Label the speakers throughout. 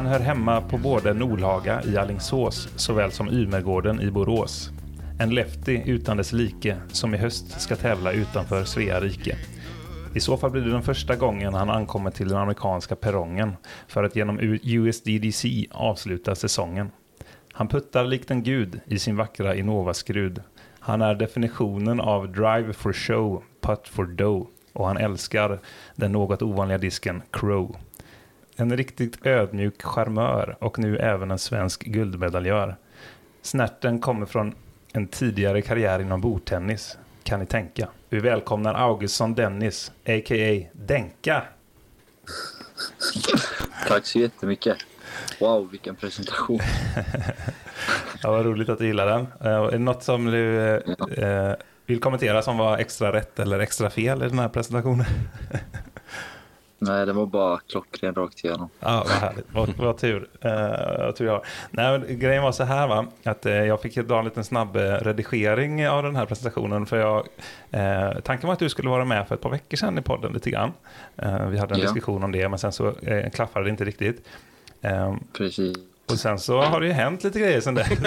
Speaker 1: Han hör hemma på både Nolhaga i Alingsås såväl som Ymergården i Borås. En lefty utan dess like som i höst ska tävla utanför Svea rike. I så fall blir det den första gången han ankommer till den amerikanska perrongen för att genom USDDC avsluta säsongen. Han puttar likt en gud i sin vackra Innova-skrud. Han är definitionen av drive for show, putt for dough och han älskar den något ovanliga disken Crow. En riktigt ödmjuk charmör och nu även en svensk guldmedaljör. Snärten kommer från en tidigare karriär inom bordtennis, kan ni tänka. Vi välkomnar Augustsson Dennis, a.k.a. Denka.
Speaker 2: Tack så jättemycket. Wow, vilken presentation.
Speaker 1: Ja, vad roligt att du gillar den. Eh, Är det något som du eh, eh, vill kommentera som var extra rätt eller extra fel i den här presentationen?
Speaker 2: Nej, det var bara klockren rakt igenom.
Speaker 1: Ja, vad härligt. Vad, vad tur. Uh, tur jag. Nej, grejen var så här va, att eh, jag fick dra en liten snabb eh, redigering av den här presentationen. För jag, eh, tanken var att du skulle vara med för ett par veckor sedan i podden lite grann. Vi hade en
Speaker 2: Ja.
Speaker 1: diskussion om det, men sen så klaffade det inte riktigt.
Speaker 2: Precis.
Speaker 1: Och sen så har det ju hänt lite grejer sen dess.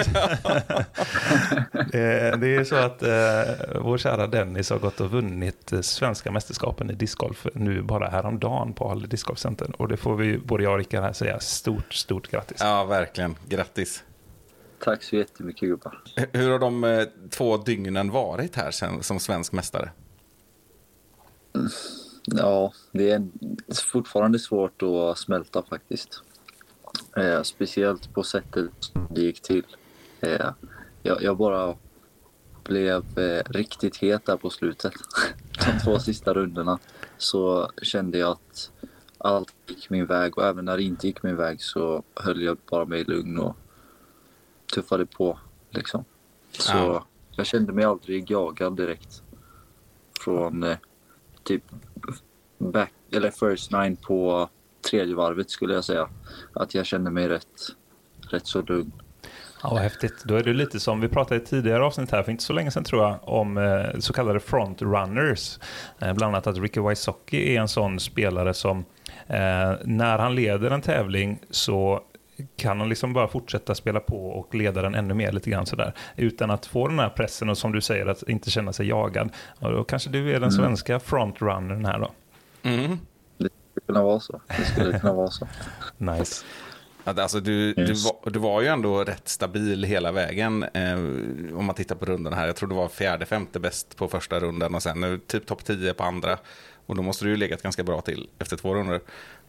Speaker 1: Eh, det är ju så att eh, vår kära Dennis har gått och vunnit eh, svenska mästerskapen i discgolf nu bara häromdagen på Halle Discgolfcenter. Och det får vi både jag och Rickard här säga stort, stort grattis.
Speaker 3: Ja, verkligen. Grattis.
Speaker 2: Tack så jättemycket gubbar.
Speaker 3: Hur har de eh, två dygnen varit här sen, som svensk mästare?
Speaker 2: Ja, det är fortfarande svårt att smälta faktiskt. Eh, speciellt på sättet som det gick till. Eh, jag, jag bara blev eh, riktigt het där på slutet. De två sista rundorna så kände jag att allt gick min väg och även när det inte gick min väg så höll jag bara mig lugn och tuffade på. Liksom. Så
Speaker 3: Ja.
Speaker 2: jag kände mig aldrig jagad direkt från eh, typ back, eller first nine på tredje varvet skulle jag säga. Att jag kände mig rätt, rätt så lugn.
Speaker 1: Ja, vad häftigt. Då är det lite som vi pratade i tidigare avsnitt här, för inte så länge sedan tror jag, om eh, så kallade frontrunners. Eh, bland annat att Ricky Wysocki är en sån spelare som eh, när han leder en tävling så kan han liksom bara fortsätta spela på och leda den ännu mer lite grann sådär. Utan att få den här pressen och som du säger att inte känna sig jagad. Och då kanske du är den svenska frontrunnern här då.
Speaker 3: Mm.
Speaker 2: Kunna vara så. Det skulle kunna vara så.
Speaker 1: Nice.
Speaker 3: Alltså, du, du, var, du var ju ändå rätt stabil hela vägen. Eh, om man tittar på rundan här. Jag tror du var fjärde, femte bäst på första rundan och sen nu typ topp 10 på andra. Och då måste du ju legat ganska bra till efter två runder.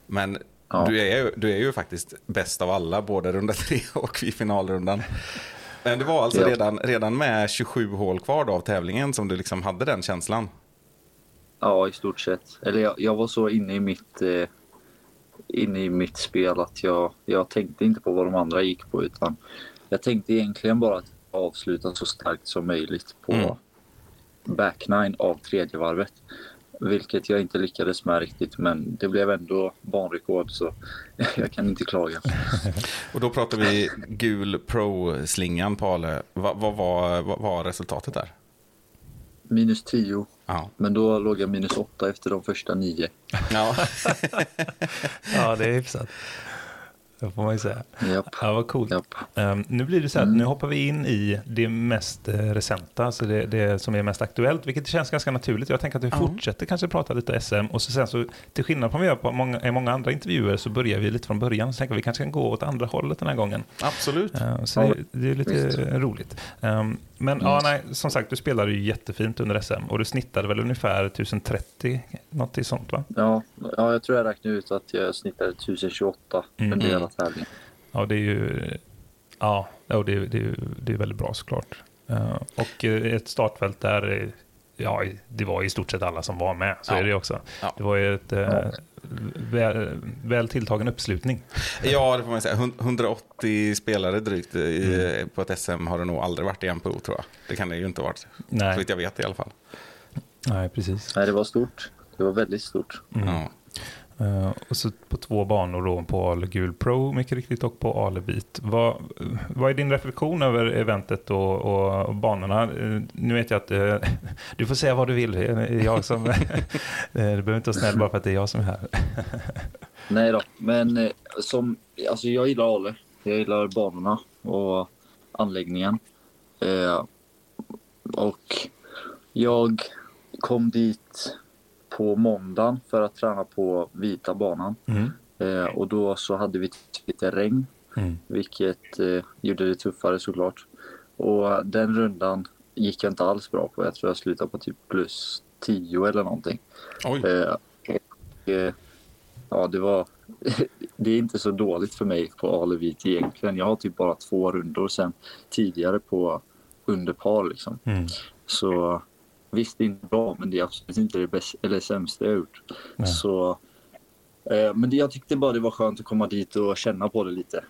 Speaker 3: Men
Speaker 2: Ja.
Speaker 3: du, är, ju- du är ju faktiskt bäst av alla, både runda tre och i finalrundan. Men det var alltså
Speaker 2: Ja.
Speaker 3: redan, redan med 27 hål kvar då av tävlingen som du liksom hade den känslan.
Speaker 2: Ja, i stort sett. Eller jag, jag var så inne i mitt eh, inne i mitt spel att jag, jag tänkte inte på vad de andra gick på utan jag tänkte egentligen bara att avsluta så starkt som möjligt på
Speaker 3: Mm.
Speaker 2: back nine av tredje varvet. Vilket jag inte lyckades med riktigt men det blev ändå banrekord så jag kan inte klaga.
Speaker 3: Och då pratar vi gul pro-slingan på Ale. Vad vad var, vad var resultatet där?
Speaker 2: Minus 10
Speaker 3: Ja.
Speaker 2: men då låg jag minus 8 efter de första nio.
Speaker 3: ja.
Speaker 1: Ja, det är hyfsat. Det får man ju säga.
Speaker 2: Japp,
Speaker 1: Ja, vad coolt. Ehm, nu blir det så här, att
Speaker 2: Mm.
Speaker 1: nu hoppar vi in i det mest eh, recenta, alltså det, det som är mest aktuellt, vilket känns ganska naturligt. Jag tänker att vi
Speaker 3: Ja.
Speaker 1: fortsätter kanske prata lite SM och så sen så, till skillnad från vad vi gör på många, i många andra intervjuer, så börjar vi lite från början. Så tänker vi kanske kan gå åt andra hållet den här gången.
Speaker 3: Absolut.
Speaker 1: Ehm, så
Speaker 2: Ja,
Speaker 1: det, det är lite
Speaker 2: visst.
Speaker 1: roligt. Ehm, men ja, nej, som sagt, du spelade ju jättefint under SM och du snittade väl ungefär 1030, något i sånt va?
Speaker 2: Ja, ja, jag tror jag räknade ut att jag snittade 1028
Speaker 1: Mm.
Speaker 2: under hela tävlingen.
Speaker 1: Ja, det är ju ja, det, är- det, är det är väldigt bra såklart. Eh, och eh, ett startfält där, ja, det var i stort sett alla som var med. Så
Speaker 3: Ja.
Speaker 1: är det också.
Speaker 3: Ja.
Speaker 1: Det var ju ett eh, väl, väl tilltagen uppslutning.
Speaker 3: Ja, det får man säga. Hun- 180 spelare drygt i,
Speaker 1: Mm.
Speaker 3: på ett SM har det nog aldrig varit i NPO tror jag. Det kan det ju inte ha varit. Så vitt jag vet i alla fall.
Speaker 1: nej precis.
Speaker 2: Nej, det var stort. Det var väldigt stort.
Speaker 1: Mm.
Speaker 3: Ja.
Speaker 1: Uh, och så på två banor då på Ale Gul Pro mycket riktigt och på Ale Vit. Vad, vad är din reflektion över eventet och, och, och banorna? Uh, nu vet jag att uh, du får säga vad du vill. Jag som, du behöver inte vara snäll bara för att det är jag som är här.
Speaker 2: Nej då, men som, alltså jag gillar Ale. Jag gillar banorna och anläggningen. Och jag kom dit på måndagen för att träna på vita banan.
Speaker 1: Mm.
Speaker 2: Eh, och då så hade vi lite regn,
Speaker 1: Mm.
Speaker 2: vilket eh, gjorde det tuffare såklart. Och den rundan gick jag inte alls bra på. Jag tror jag slutade på typ plus 10 eller någonting. Eh, och, eh, ja, det var... det är inte så dåligt för mig på Alevit egentligen. Jag har typ bara två rundor sen tidigare på under par liksom.
Speaker 1: Mm.
Speaker 2: Så visst, det är inte bra, men det är absolut inte det bästa eller sämsta jag har gjort.
Speaker 1: Nej.
Speaker 2: Så, eh, men det, jag tyckte bara det var skönt att komma dit och känna på det lite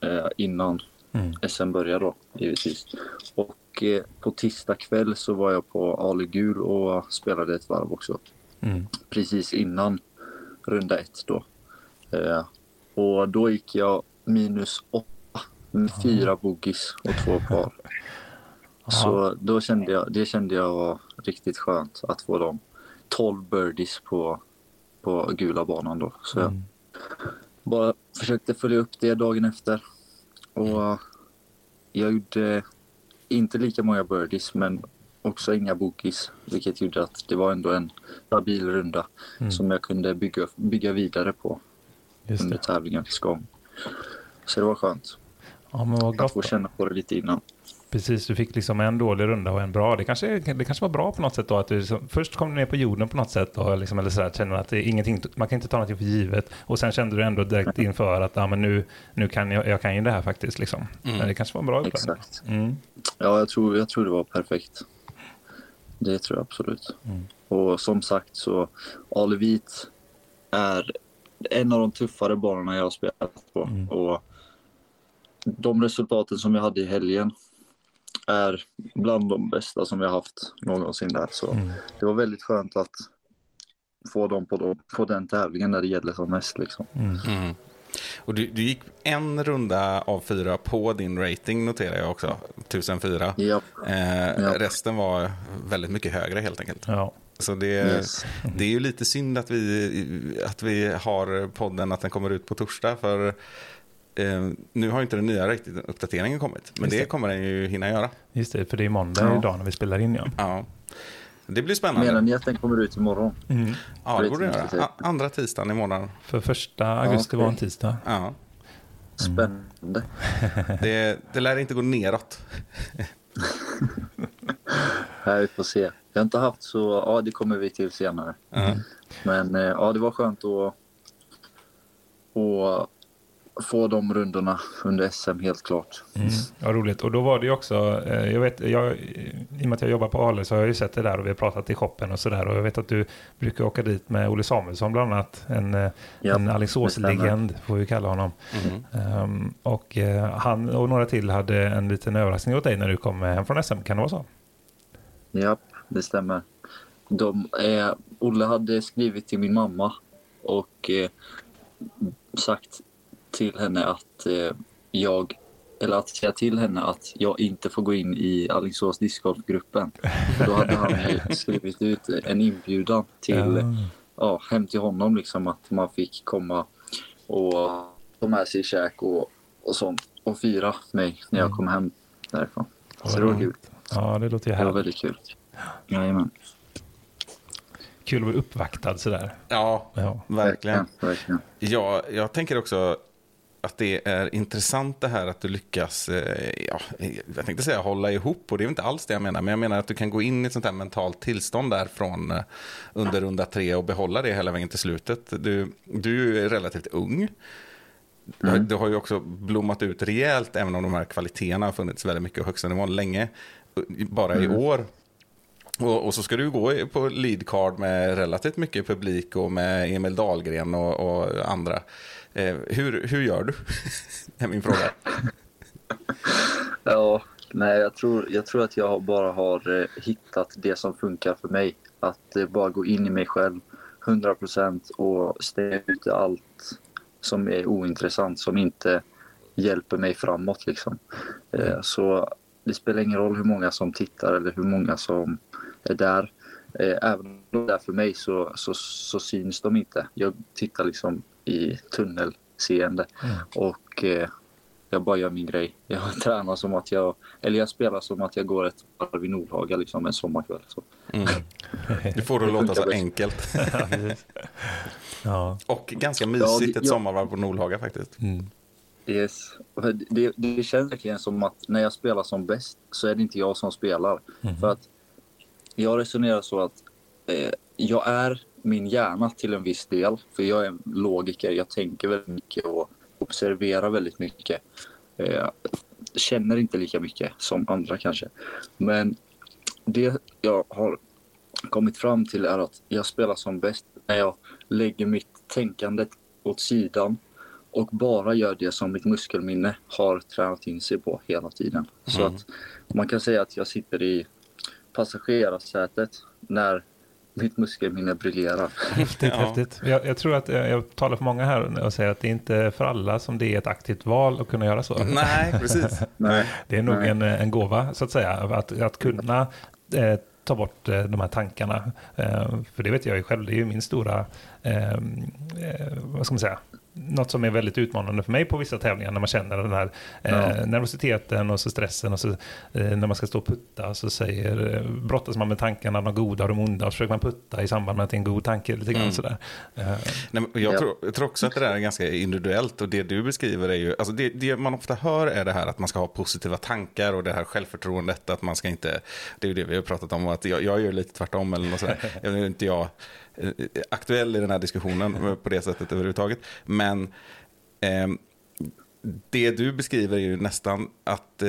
Speaker 2: eh, innan
Speaker 1: Mm.
Speaker 2: SM börjar då, givetvis. Och eh, på tisdag kväll så var jag på Ale Gul och spelade ett varv också
Speaker 1: Mm.
Speaker 2: precis innan runda ett då. Eh, och då gick jag minus åtta med fyra boogies och två par. Så då kände jag, det kände jag var riktigt skönt att få de 12 birdies på, på gula banan då. Så jag
Speaker 1: Mm.
Speaker 2: bara försökte följa upp det dagen efter. Och jag gjorde inte lika många birdies men också inga boogies. Vilket gjorde att det var ändå en stabil runda
Speaker 1: Mm.
Speaker 2: som jag kunde bygga, bygga vidare på
Speaker 1: Just
Speaker 2: under
Speaker 1: det.
Speaker 2: tävlingens gång. Så det var skönt
Speaker 1: Ja, men vad
Speaker 2: att
Speaker 1: gott.
Speaker 2: få känna på det lite innan.
Speaker 1: Precis, du fick liksom en dålig runda och en bra. Det kanske, det kanske var bra på något sätt då att du liksom, först kom du ner på jorden på något sätt och liksom, eller så här, kände att det är ingenting, man kan inte ta någonting för givet och sen kände du ändå direkt inför att ja, men nu, nu kan jag, jag kan ju det här faktiskt. Liksom. Men det kanske var en bra.
Speaker 2: Exakt.
Speaker 1: Mm.
Speaker 2: Ja, jag tror, jag tror det var perfekt. Det tror jag absolut.
Speaker 1: Mm.
Speaker 2: Och som sagt så Alevit är en av de tuffare banorna jag har spelat på.
Speaker 1: Mm.
Speaker 2: Och de resultaten som jag hade i helgen är bland de bästa som jag haft någonsin där. Så
Speaker 1: Mm.
Speaker 2: det var väldigt skönt att få dem på, dem, på den tävlingen när det gäller som mest. Liksom.
Speaker 1: Mm.
Speaker 3: Mm. Och du, du gick en runda av fyra på din rating noterar jag också, 1004.
Speaker 2: Ja,
Speaker 3: Eh,
Speaker 2: Ja.
Speaker 3: Resten var väldigt mycket högre helt enkelt.
Speaker 1: Ja.
Speaker 3: Så det,
Speaker 2: yes.
Speaker 3: det är ju lite synd att vi, att vi har podden, att den kommer ut på torsdag. För eh, nu har inte den nya uppdateringen kommit. Men
Speaker 1: Just
Speaker 3: det
Speaker 1: det.
Speaker 3: kommer den ju hinna göra.
Speaker 1: Just det, för det är måndag
Speaker 2: Ja.
Speaker 1: idag när vi spelar in. Ja,
Speaker 3: Ja. Det blir spännande.
Speaker 2: Menar ni att den kommer ut imorgon?
Speaker 1: mm.
Speaker 3: Ja, det
Speaker 2: vet
Speaker 3: borde det
Speaker 2: inte.
Speaker 3: göra. A- Andra tisdagen i månaden.
Speaker 1: För första augusti
Speaker 2: okej.
Speaker 1: var en tisdag.
Speaker 3: Ja.
Speaker 2: Spännande.
Speaker 3: Det, det lär inte gå neråt.
Speaker 2: Här vi får se. Jag har inte haft så... Ja, det kommer vi till senare.
Speaker 3: Ja.
Speaker 2: Men eh, ja, det var skönt att, att få de rundorna under SM helt klart.
Speaker 1: Mm. Ja, roligt. Och då var det ju också, eh, jag vet, jag, i och med att jag jobbar på Ale så har jag ju sett det där och vi har pratat i shoppen och sådär. Och jag vet att du brukar åka dit med Olle Samuelsson bland annat. En, eh,
Speaker 2: Ja,
Speaker 1: en Alingsås-legend får vi kalla honom.
Speaker 3: Mm.
Speaker 1: Ehm, och eh, han och några till hade en liten överraskning åt dig när du kom hem från SM. Kan det vara så?
Speaker 2: Ja, det stämmer. De, eh, Olle hade skrivit till min mamma och eh, sagt till henne att eh, jag eller att säga till henne att jag inte får gå in i Alingsås discgolfgruppen. Då hade han skrivit ut en inbjudan till
Speaker 1: Ja.
Speaker 2: ja, hem till honom liksom att man fick komma och ta med sig käk och, och sånt och fira mig när jag
Speaker 1: Mm.
Speaker 2: kom hem därifrån. Så det var kul.
Speaker 1: Ja, det låter ju
Speaker 2: Det var
Speaker 1: härligt.
Speaker 2: väldigt kul. Jajamän.
Speaker 1: Kul att bli uppvaktad sådär.
Speaker 3: Ja,
Speaker 1: Ja.
Speaker 3: verkligen.
Speaker 2: verkligen.
Speaker 3: Ja, jag tänker också att det är intressant det här att du lyckas, eh, ja, jag tänkte säga hålla ihop och det är inte alls det jag menar, men jag menar att du kan gå in i ett sånt här mentalt tillstånd där från eh, under runda tre och behålla det hela vägen till slutet. Du, du är relativt ung. Du, du har ju också blommat ut rejält, även om de här kvaliteterna har funnits väldigt mycket på högsta nivån länge. Bara i år och, och så ska du gå på lead card med relativt mycket publik och med Emil Dahlgren och, och andra. Eh, hur, hur gör du? är min fråga.
Speaker 2: Ja, nej, jag tror, jag tror att jag bara har eh, hittat det som funkar för mig. Att eh, bara gå in i mig själv 100% och stänga ute allt som är ointressant, som inte hjälper mig framåt. Liksom. Eh, så det spelar ingen roll hur många som tittar eller hur många som är där. Eh, även om de är där för mig så, så, så syns de inte. Jag tittar liksom i tunnelseende och eh, jag bara gör min grej. Jag tränar som att jag, eller jag spelar som att jag går ett varv i Nordhaga liksom en sommarkväll. Så.
Speaker 3: Mm. Du får det att låta så enkelt.
Speaker 1: Ja.
Speaker 3: Och ganska mysigt
Speaker 2: det-
Speaker 3: ett sommarvarv på Nordhaga faktiskt.
Speaker 1: Mm.
Speaker 2: Yes. Det, det känns verkligen som att när jag spelar som bäst så är det inte jag som spelar. För att jag resonerar så att eh, jag är min hjärna till en viss del. För jag är en logiker. Jag tänker väldigt mycket och observerar väldigt mycket. Eh, känner inte lika mycket som andra kanske. Men det jag har kommit fram till är att jag spelar som bäst när jag lägger mitt tänkande åt sidan och bara gör det som mitt muskelminne har tränat in sig på hela tiden. Så
Speaker 3: Mm.
Speaker 2: att man kan säga att jag sitter i passagerarsätet när mitt muskelminne briljerar.
Speaker 1: Häftigt,
Speaker 3: Ja.
Speaker 1: häftigt. Jag, jag tror att eh, jag talar för många här och säger att det är inte för alla som det är ett aktivt val att kunna göra så.
Speaker 3: Nej, precis.
Speaker 2: Nej.
Speaker 1: Det är nog
Speaker 2: Nej.
Speaker 1: en, en gåva, så att säga, att, att kunna eh, ta bort eh, de här tankarna. Eh, för det vet jag ju själv, det är ju min stora, eh, eh, vad ska man säga, något som är väldigt utmanande för mig på vissa tävlingar när man känner den här eh,
Speaker 2: Ja.
Speaker 1: nervositeten och så stressen och så eh, när man ska stå och putta så säger, eh, brottas man med tankarna, de goda och de onda och så försöker man putta i samband med att det är en god tanke lite grann
Speaker 3: Mm.
Speaker 1: sådär. Eh,
Speaker 3: Nej, men jag,
Speaker 2: Ja.
Speaker 3: tror, jag tror också att det där är ganska individuellt och det du beskriver är ju, alltså det, det man ofta hör är det här att man ska ha positiva tankar och det här självförtroendet att man ska inte, det är ju det vi har pratat om, att jag, jag gör lite tvärtom eller något sådär. Jag inte jag aktuell i den här diskussionen på det sättet överhuvudtaget, men ehm, det du beskriver är ju nästan att eh,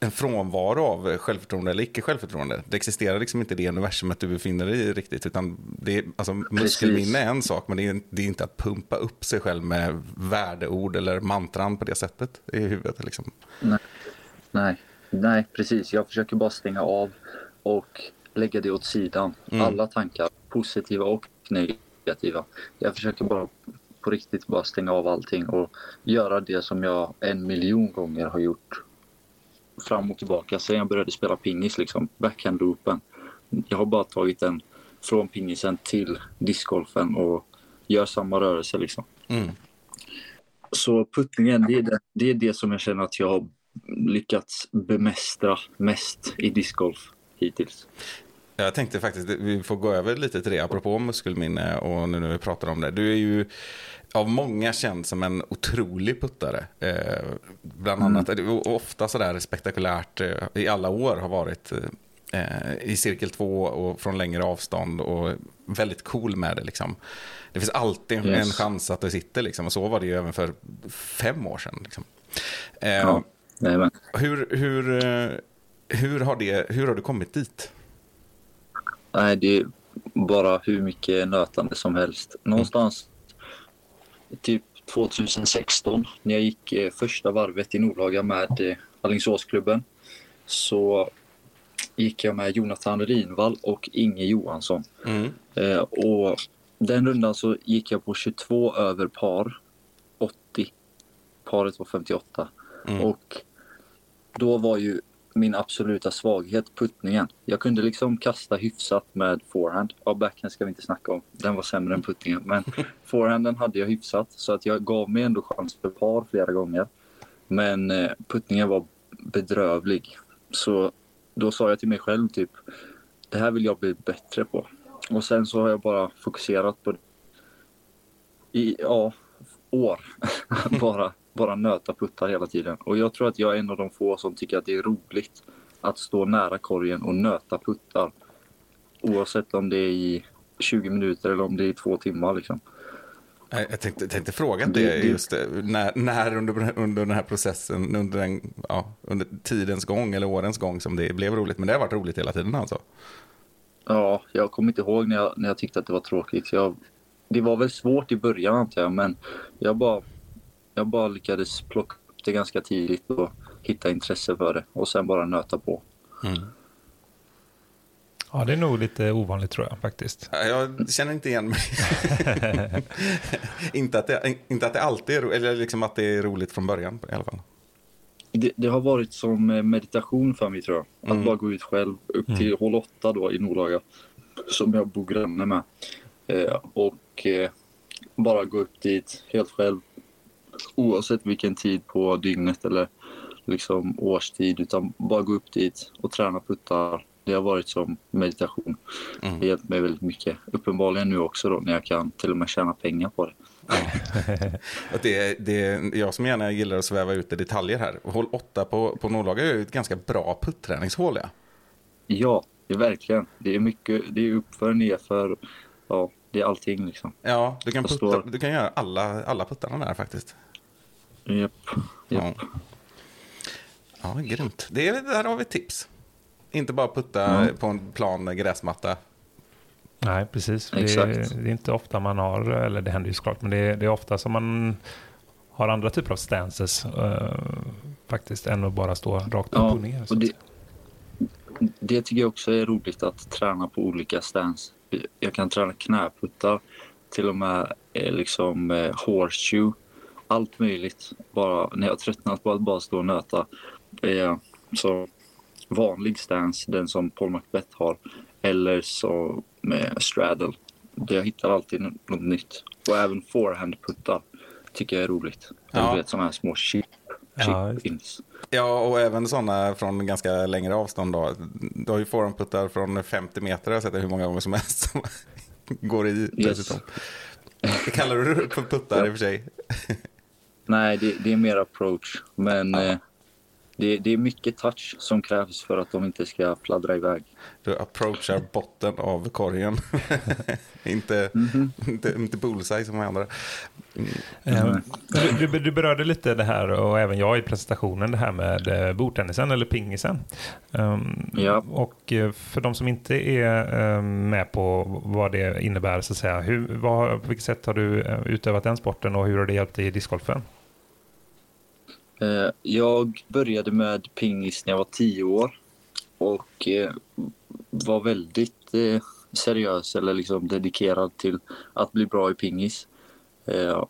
Speaker 3: en frånvaro av självförtroende eller icke självförtroende. Det existerar liksom inte i det universumet du befinner dig i riktigt. Utan det är, alltså, muskelminne är en sak, men det är, det är inte att pumpa upp sig själv med värdeord eller mantran på det sättet i huvudet. Liksom.
Speaker 2: Nej, nej, precis. Jag försöker bara stänga av och lägga det åt sidan.
Speaker 3: Mm.
Speaker 2: Alla tankar, positiva och negativa. Jag försöker bara på riktigt bara stänga av allting och göra det som jag en miljon gånger har gjort fram och tillbaka sen jag började spela pingis, liksom backhand-loopen. Jag har bara tagit den från pingisen till discgolfen och gör samma rörelse liksom.
Speaker 3: Mm.
Speaker 2: Så puttningen, det är det, det är det som jag känner att jag har lyckats bemästra mest i discgolf hittills.
Speaker 3: Jag tänkte faktiskt, vi får gå över lite till det, apropå muskelminne och nu när vi pratar om det. Du är ju av många känd som en otrolig puttare. Eh, bland annat, och ofta sådär spektakulärt eh, i alla år har varit eh, i cirkel två och från längre avstånd och väldigt cool med det liksom. Det finns alltid en- en
Speaker 2: Yes.
Speaker 3: chans att det sitter liksom och så var det ju även för fem år sedan. Liksom. Eh,
Speaker 2: Ja, nej, men.
Speaker 3: hur, hur, eh, hur, har det, hur har du kommit dit?
Speaker 2: Nej, det är bara hur mycket nötande som helst. Någonstans typ 2016 när jag gick eh, första varvet i Nordhaga med eh, Alingsåsklubben så gick jag med Jonathan Rinvall och Inge Johansson.
Speaker 3: Mm.
Speaker 2: Eh, och den rundan så gick jag på 22 över par 80. Paret var 58.
Speaker 3: Mm.
Speaker 2: Och då var ju min absoluta svaghet puttningen. Jag kunde liksom kasta hyfsat med forehand. Ja, backhand ska vi inte snacka om. Den var sämre än puttningen. Men forehanden hade jag hyfsat så att jag gav mig ändå chans för par flera gånger. Men eh, puttningen var bedrövlig. Så då sa jag till mig själv typ det här vill jag bli bättre på. Och sen så har jag bara fokuserat på det i ja, år. bara, bara nöta puttar hela tiden. Och jag tror att jag är en av de få som tycker att det är roligt att stå nära korgen och nöta puttar. Oavsett om det är i 20 minuter eller om det är i två timmar. Liksom.
Speaker 3: Jag tänkte, tänkte fråga
Speaker 2: det,
Speaker 3: det- just det, när, när under, under den här processen, under, den, ja, under tidens gång eller årens gång som det blev roligt. Men det har varit roligt hela tiden alltså.
Speaker 2: Ja, jag kommer inte ihåg när jag, när jag tyckte att det var tråkigt. Jag, det var väl svårt i början antar jag, men jag bara, jag bara lyckades plocka upp det ganska tidigt och hitta intresse för det och sen bara nöta på.
Speaker 1: Ja, det är nog lite ovanligt tror jag faktiskt.
Speaker 3: Ja, Jag känner inte igen mig. inte, att det, inte att det alltid är roligt, eller liksom att det är roligt från början i alla fall.
Speaker 2: Det, det har varit som eh, meditation för mig tror jag. Att
Speaker 3: Mm.
Speaker 2: bara gå ut själv upp till hål 8 då i Nordlaga. Som jag bor granne med. Eh, och eh, bara gå upp dit helt själv. Oavsett vilken tid på dygnet eller liksom årstid. Utan bara gå upp dit och träna puttar. Det har varit som meditation.
Speaker 3: Mm.
Speaker 2: Det har hjälpt mig väldigt mycket. Uppenbarligen nu också då när jag kan till och med tjäna pengar på det.
Speaker 3: Att det, det jag som gärna gillar att sväva ut i detaljer här. Hål 8 på, på Nordlaga är ju ett ganska bra putträningshål. Ja.
Speaker 2: Ja, det är verkligen. Det är mycket. Det är uppför, nerför. Ja, det är allting liksom.
Speaker 3: Ja, du kan, putta,
Speaker 2: står-
Speaker 3: du kan göra alla, alla puttarna där faktiskt.
Speaker 2: Japp.
Speaker 3: Ja,
Speaker 2: Japp.
Speaker 3: ja grymt. Det, är- där har vi tips. Inte bara putta
Speaker 2: Ja.
Speaker 3: på en plan gräsmatta.
Speaker 1: Nej, precis. Det är,
Speaker 2: Exakt.
Speaker 1: det är inte ofta man har, eller det händer ju såklart, men det är, det är ofta som man har andra typer av stances eh, faktiskt, än att bara stå rakt upp
Speaker 2: Ja,
Speaker 1: och ner.
Speaker 2: och det, det tycker jag också är roligt att träna på olika stance. Jag kan träna knäputtar, till och med eh, liksom eh, horseshoe. Allt möjligt. Bara när jag tröttnat på att bara stå och nöta. Eh, så vanlig stance, den som Paul Macbeth har. Eller så med straddle. Jag hittar alltid något nytt. Och även forehandputtar tycker jag är roligt.
Speaker 3: Ja.
Speaker 2: Du vet sådana här små chip,
Speaker 1: Ja,
Speaker 2: chip ins.
Speaker 3: Ja, och även sådana från ganska längre avstånd. Då. Du har ju forehandputtar från 50 meter, jag har sett det hur många gånger som helst. Som går i
Speaker 2: Yes.
Speaker 3: dessutom. Kallar du det för puttar i och för sig?
Speaker 2: Nej, det, det är mer approach. Men eh, det, det är mycket touch som krävs för att de inte ska fladdra iväg.
Speaker 3: Du approachar botten av korgen. inte, inte, inte bullseye som andra.
Speaker 1: Eh, Du, du, du berörde lite det här och även jag i presentationen det här med eh, bordtennisen eller pingisen. Um,
Speaker 2: Ja.
Speaker 1: Och eh, för de som inte är eh, med på vad det innebär så att säga, hur, vad, på vilket sätt har du eh, utövat den sporten och hur har det hjälpt dig i discgolfen?
Speaker 2: Eh, jag började med pingis när jag var tio år och eh, var väldigt eh, seriös eller liksom dedikerad till att bli bra i pingis.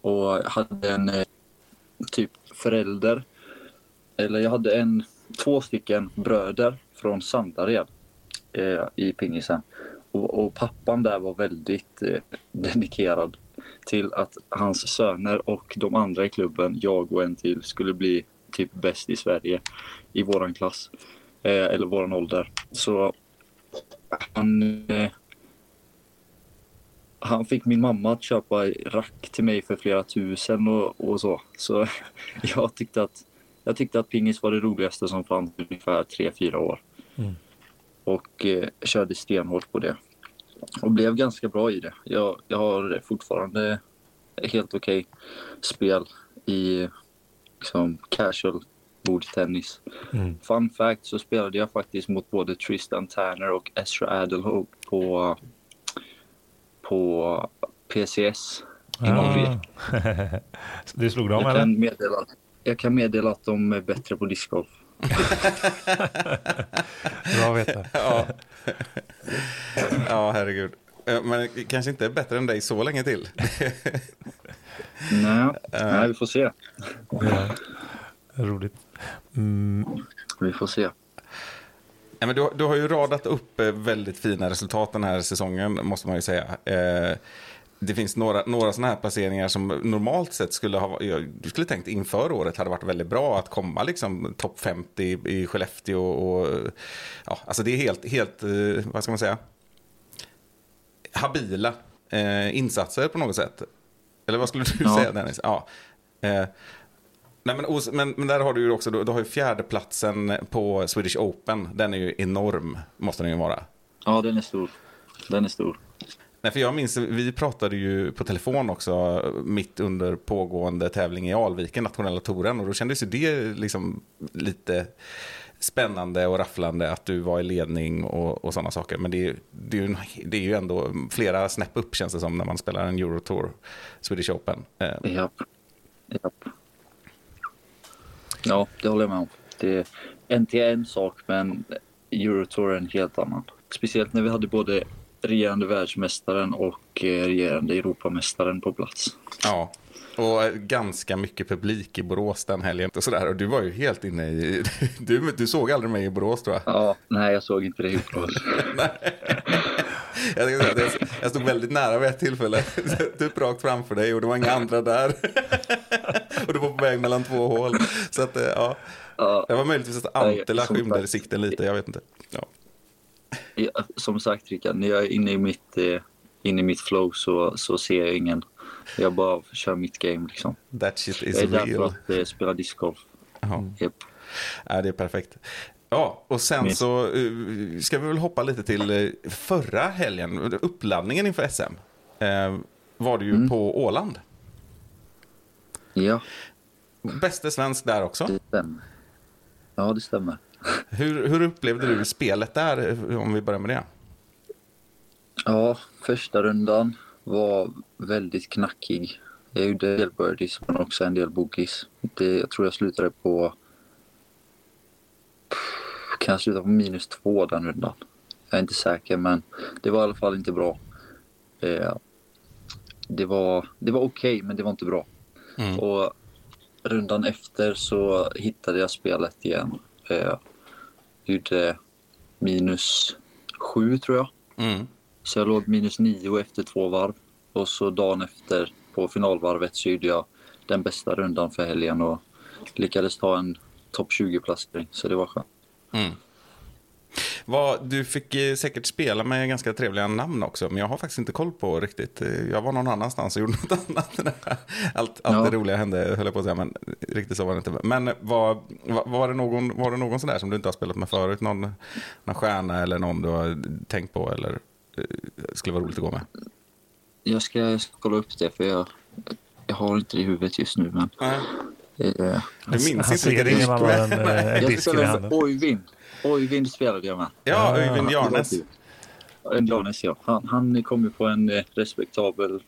Speaker 2: Och jag hade en typ förälder, eller jag hade en, två stycken bröder från Sandared i pingisen. Och, och pappan där var väldigt dedikerad till att hans söner och de andra i klubben, jag och en till, skulle bli typ bäst i Sverige i våran klass. Eh, eller våran ålder. Så han, eh, han fick min mamma att köpa rack till mig för flera tusen och, och så. Så jag tyckte att jag tyckte att pingis var det roligaste som fanns ungefär 3-4 år.
Speaker 1: Mm.
Speaker 2: Och eh, körde stenhårt på det. Och blev ganska bra i det. Jag, jag har fortfarande helt okej spel i liksom, casual bordtennis.
Speaker 1: Mm.
Speaker 2: Fun fact så spelade jag faktiskt mot både Tristan Tanner och Ezra Adelho på, på PCS i Norge.
Speaker 1: Ah. du slog dem
Speaker 2: Jag
Speaker 1: eller?
Speaker 2: kan, meddela, jag kan meddela att de är bättre på discgolf.
Speaker 1: Bra att veta.
Speaker 3: Ja. ja, herregud. Eh, Men kanske inte är bättre än dig så länge till.
Speaker 2: Nej, nej, vi får se.
Speaker 1: Ja. Roligt. Mm.
Speaker 2: Vi får se.
Speaker 3: Nej, men du, du har ju radat upp eh, väldigt fina resultat den här säsongen, måste man ju säga. Eh, det finns några, några sådana här placeringar som normalt sett skulle ha jag skulle tänkt inför året hade varit väldigt bra att komma liksom topp 50 i, Skellefteå och ja, alltså det är helt, helt eh, vad ska man säga, habila eh, insatser på något sätt. Eller vad skulle du
Speaker 2: Ja.
Speaker 3: säga Dennis? Ja. Eh, Nej, men, men, men där har du ju också, du, du har ju fjärdeplatsen på Swedish Open. Den är ju enorm, måste den ju vara.
Speaker 2: Ja, den är stor. Den är stor.
Speaker 3: Nej, för jag minns, vi pratade ju på telefon också mitt under pågående tävling i Alviken, nationella touren. Och då kändes ju det liksom lite spännande och rafflande att du var i ledning och, och sådana saker. Men det är, ju- det, är ju, det är ju ändå flera snäpp upp känns det som när man spelar en Eurotour, Swedish Open. Eh,
Speaker 2: ja, ja. Ja, det håller jag med om. Det är en till en sak, men Eurotour är en helt annan. Speciellt när vi hade både regerande världsmästaren och eh, regerande Europamästaren på plats.
Speaker 3: Ja, och ganska mycket publik i Borås den helgen. Och, sådär. och du var ju helt inne i... Du, du såg aldrig mig i Borås tror jag.
Speaker 2: Ja, nej jag såg inte det i Borås.
Speaker 3: Jag, säga jag, jag stod väldigt nära vid ett tillfälle. Typ rakt framför dig och det var inga andra där. Och du var på väg mellan två hål. Så att, eh, ja.
Speaker 2: Ja,
Speaker 3: Det var möjligtvis att Antela skymde sikten lite, jag vet inte. Ja.
Speaker 2: Som sagt Rickard, när jag är inne i mitt, eh, inne i mitt flow så, så ser jag ingen. Jag bara kör mitt game liksom.
Speaker 3: That shit
Speaker 2: Jag
Speaker 3: is
Speaker 2: är där för
Speaker 3: real.
Speaker 2: att eh, spela discgolf.
Speaker 3: Ja.
Speaker 2: Japp.
Speaker 3: Ja, det är perfekt. Ja, och sen
Speaker 2: Min-
Speaker 3: så eh, ska vi väl hoppa lite till förra helgen, uppladdningen inför SM. Eh, var det ju
Speaker 2: Mm.
Speaker 3: på Åland.
Speaker 2: Ja,
Speaker 3: Bäste svensk där också.
Speaker 2: det stämmer. Ja, det stämmer.
Speaker 3: Hur, hur upplevde du spelet där, om vi börjar med det?
Speaker 2: Ja, första rundan var väldigt knackig. Jag gjorde en del birdies men också en del. Det, jag tror jag slutade på... Kan jag sluta på minus två den rundan? Jag är inte säker men det var i alla fall inte bra. Eh, det var, det var okej men det var inte bra.
Speaker 3: Mm.
Speaker 2: Och rundan efter så hittade jag spelet igen. Eh, gjorde minus sju tror jag.
Speaker 3: Mm.
Speaker 2: Så jag låg minus nio efter två varv. Och så dagen efter på finalvarvet så gjorde jag den bästa rundan för helgen och lyckades ta en topp 20-placering. Så det var skönt.
Speaker 3: Mm. Vad, du fick eh, säkert spela med ganska trevliga namn också, men jag har faktiskt inte koll på riktigt. Eh, Jag var någon annanstans och gjorde något annat. Allt, allt
Speaker 2: Ja.
Speaker 3: det roliga hände, höll jag på att säga, men riktigt så var det inte. Men var, var, var, det, någon, var det någon sån där som du inte har spelat med förut? Någon, någon stjärna eller någon du har tänkt på eller eh, skulle vara roligt att gå med?
Speaker 2: Jag ska, jag ska kolla upp det för jag, jag har inte det i huvudet just nu. Men,
Speaker 3: Nej.
Speaker 2: eh,
Speaker 3: Du minns
Speaker 1: han
Speaker 3: inte
Speaker 1: ser
Speaker 3: vilka
Speaker 1: ingen
Speaker 3: gick
Speaker 1: annan än eh, en
Speaker 2: jag
Speaker 1: disk i handen.
Speaker 2: Oyvind. Spelade jag med.
Speaker 3: Ja,
Speaker 1: Ah.
Speaker 3: Öyvind Jarnes.
Speaker 2: Jarnes, ja. Han, han kom ju på en eh, respektabel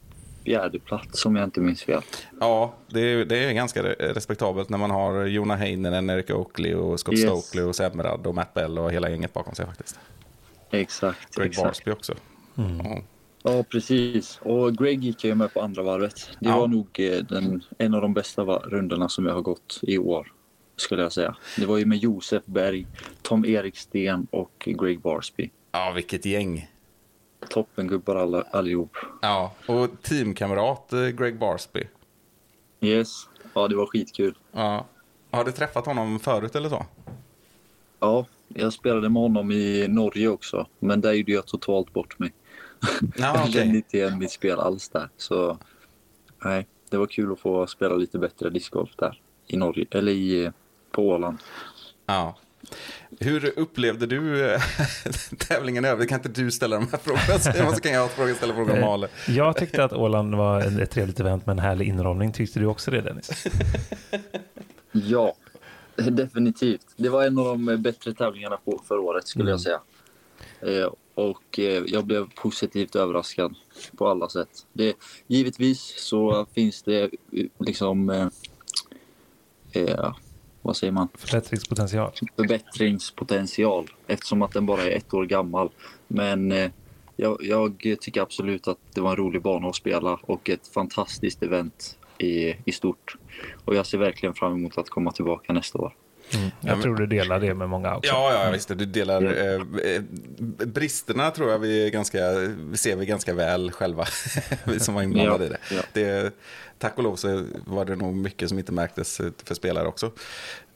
Speaker 2: fjärde plats om jag inte minns fel.
Speaker 3: Ja, det är, det är ganska re- respektabelt när man har Jona Heinonen, Eric Oakley och Scott
Speaker 2: Yes.
Speaker 3: Stokely och Semrad och Matt Bell och hela gänget bakom sig faktiskt.
Speaker 2: Exakt.
Speaker 3: Greg
Speaker 2: exakt.
Speaker 3: Barsby också. Ja.
Speaker 2: Ja, precis. Och Greg gick jag ju med på andra varvet. Det
Speaker 3: Ja.
Speaker 2: var nog eh, den, en av de bästa rundorna som jag har gått i år, skulle jag säga. Det var ju med Josef Berg, Tom Eriksten och Greg Barsby.
Speaker 3: ja, vilket gäng.
Speaker 2: Toppengubbar alla, allihop.
Speaker 3: Ja, och teamkamrat eh, Greg Barsby.
Speaker 2: Yes. Ja, det var skitkul.
Speaker 3: Ja. Har du träffat honom förut eller så?
Speaker 2: Ja, jag spelade med honom i Norge också, men där gjorde jag totalt bort mig.
Speaker 3: Ja,
Speaker 2: Jag
Speaker 3: okej.
Speaker 2: kände inte igen mitt spel alls där. Så nej, det var kul att få spela lite bättre discgolf där i Norge, eller i, på Åland.
Speaker 3: Ja. Hur upplevde du eh, tävlingen övrigt? Kan inte du ställa de här frågorna? Så kan jag fråga, ställa frågor om
Speaker 1: Eh,
Speaker 3: Ale.
Speaker 1: Jag tyckte att Åland var ett trevligt event med en härlig inramning. Tyckte du också det Dennis?
Speaker 2: Ja, definitivt. Det var en av de bättre tävlingarna på för året skulle
Speaker 1: Mm.
Speaker 2: jag säga. Eh, och jag blev positivt överraskad på alla sätt. Det, givetvis så finns det liksom, eh, vad säger man,
Speaker 1: Förbättringspotential.
Speaker 2: förbättringspotential eftersom att den bara är ett år gammal. Men eh, jag, jag tycker absolut att det var en rolig bana att spela och ett fantastiskt event i, i stort. Och jag ser verkligen fram emot att komma tillbaka nästa år.
Speaker 1: Mm.
Speaker 3: Ja,
Speaker 1: Jag
Speaker 3: men-
Speaker 1: tror du delar det med många också.
Speaker 3: Ja, ja, visst. Du delar eh, eh, bristerna tror jag vi är ganska, ser vi ganska väl själva. vi som var inblandade
Speaker 2: Ja,
Speaker 3: i det. det. Tack och lov så var det nog mycket som inte märktes eh, för spelare också.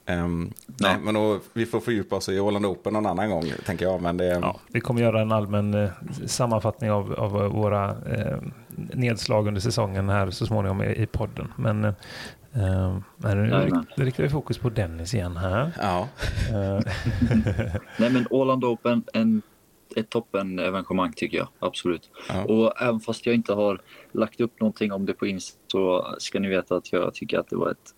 Speaker 3: Ehm, nej, men då, vi får fördjupa oss i Åland Open någon annan gång, tänker jag. Men det,
Speaker 1: Ja, vi kommer göra en allmän eh, sammanfattning av, av våra eh, nedslag under säsongen här så småningom i, i podden. Men, eh, men nu
Speaker 2: Jajamän.
Speaker 1: rikt- riktar vi fokus på Dennis igen här.
Speaker 3: ja.
Speaker 1: Eh,
Speaker 2: Nej men Åland Open, en, ett toppen evenemang tycker jag. Absolut.
Speaker 3: Ja.
Speaker 2: Och även fast jag inte har lagt upp någonting om det på Insta så ska ni veta att jag tycker att det var ett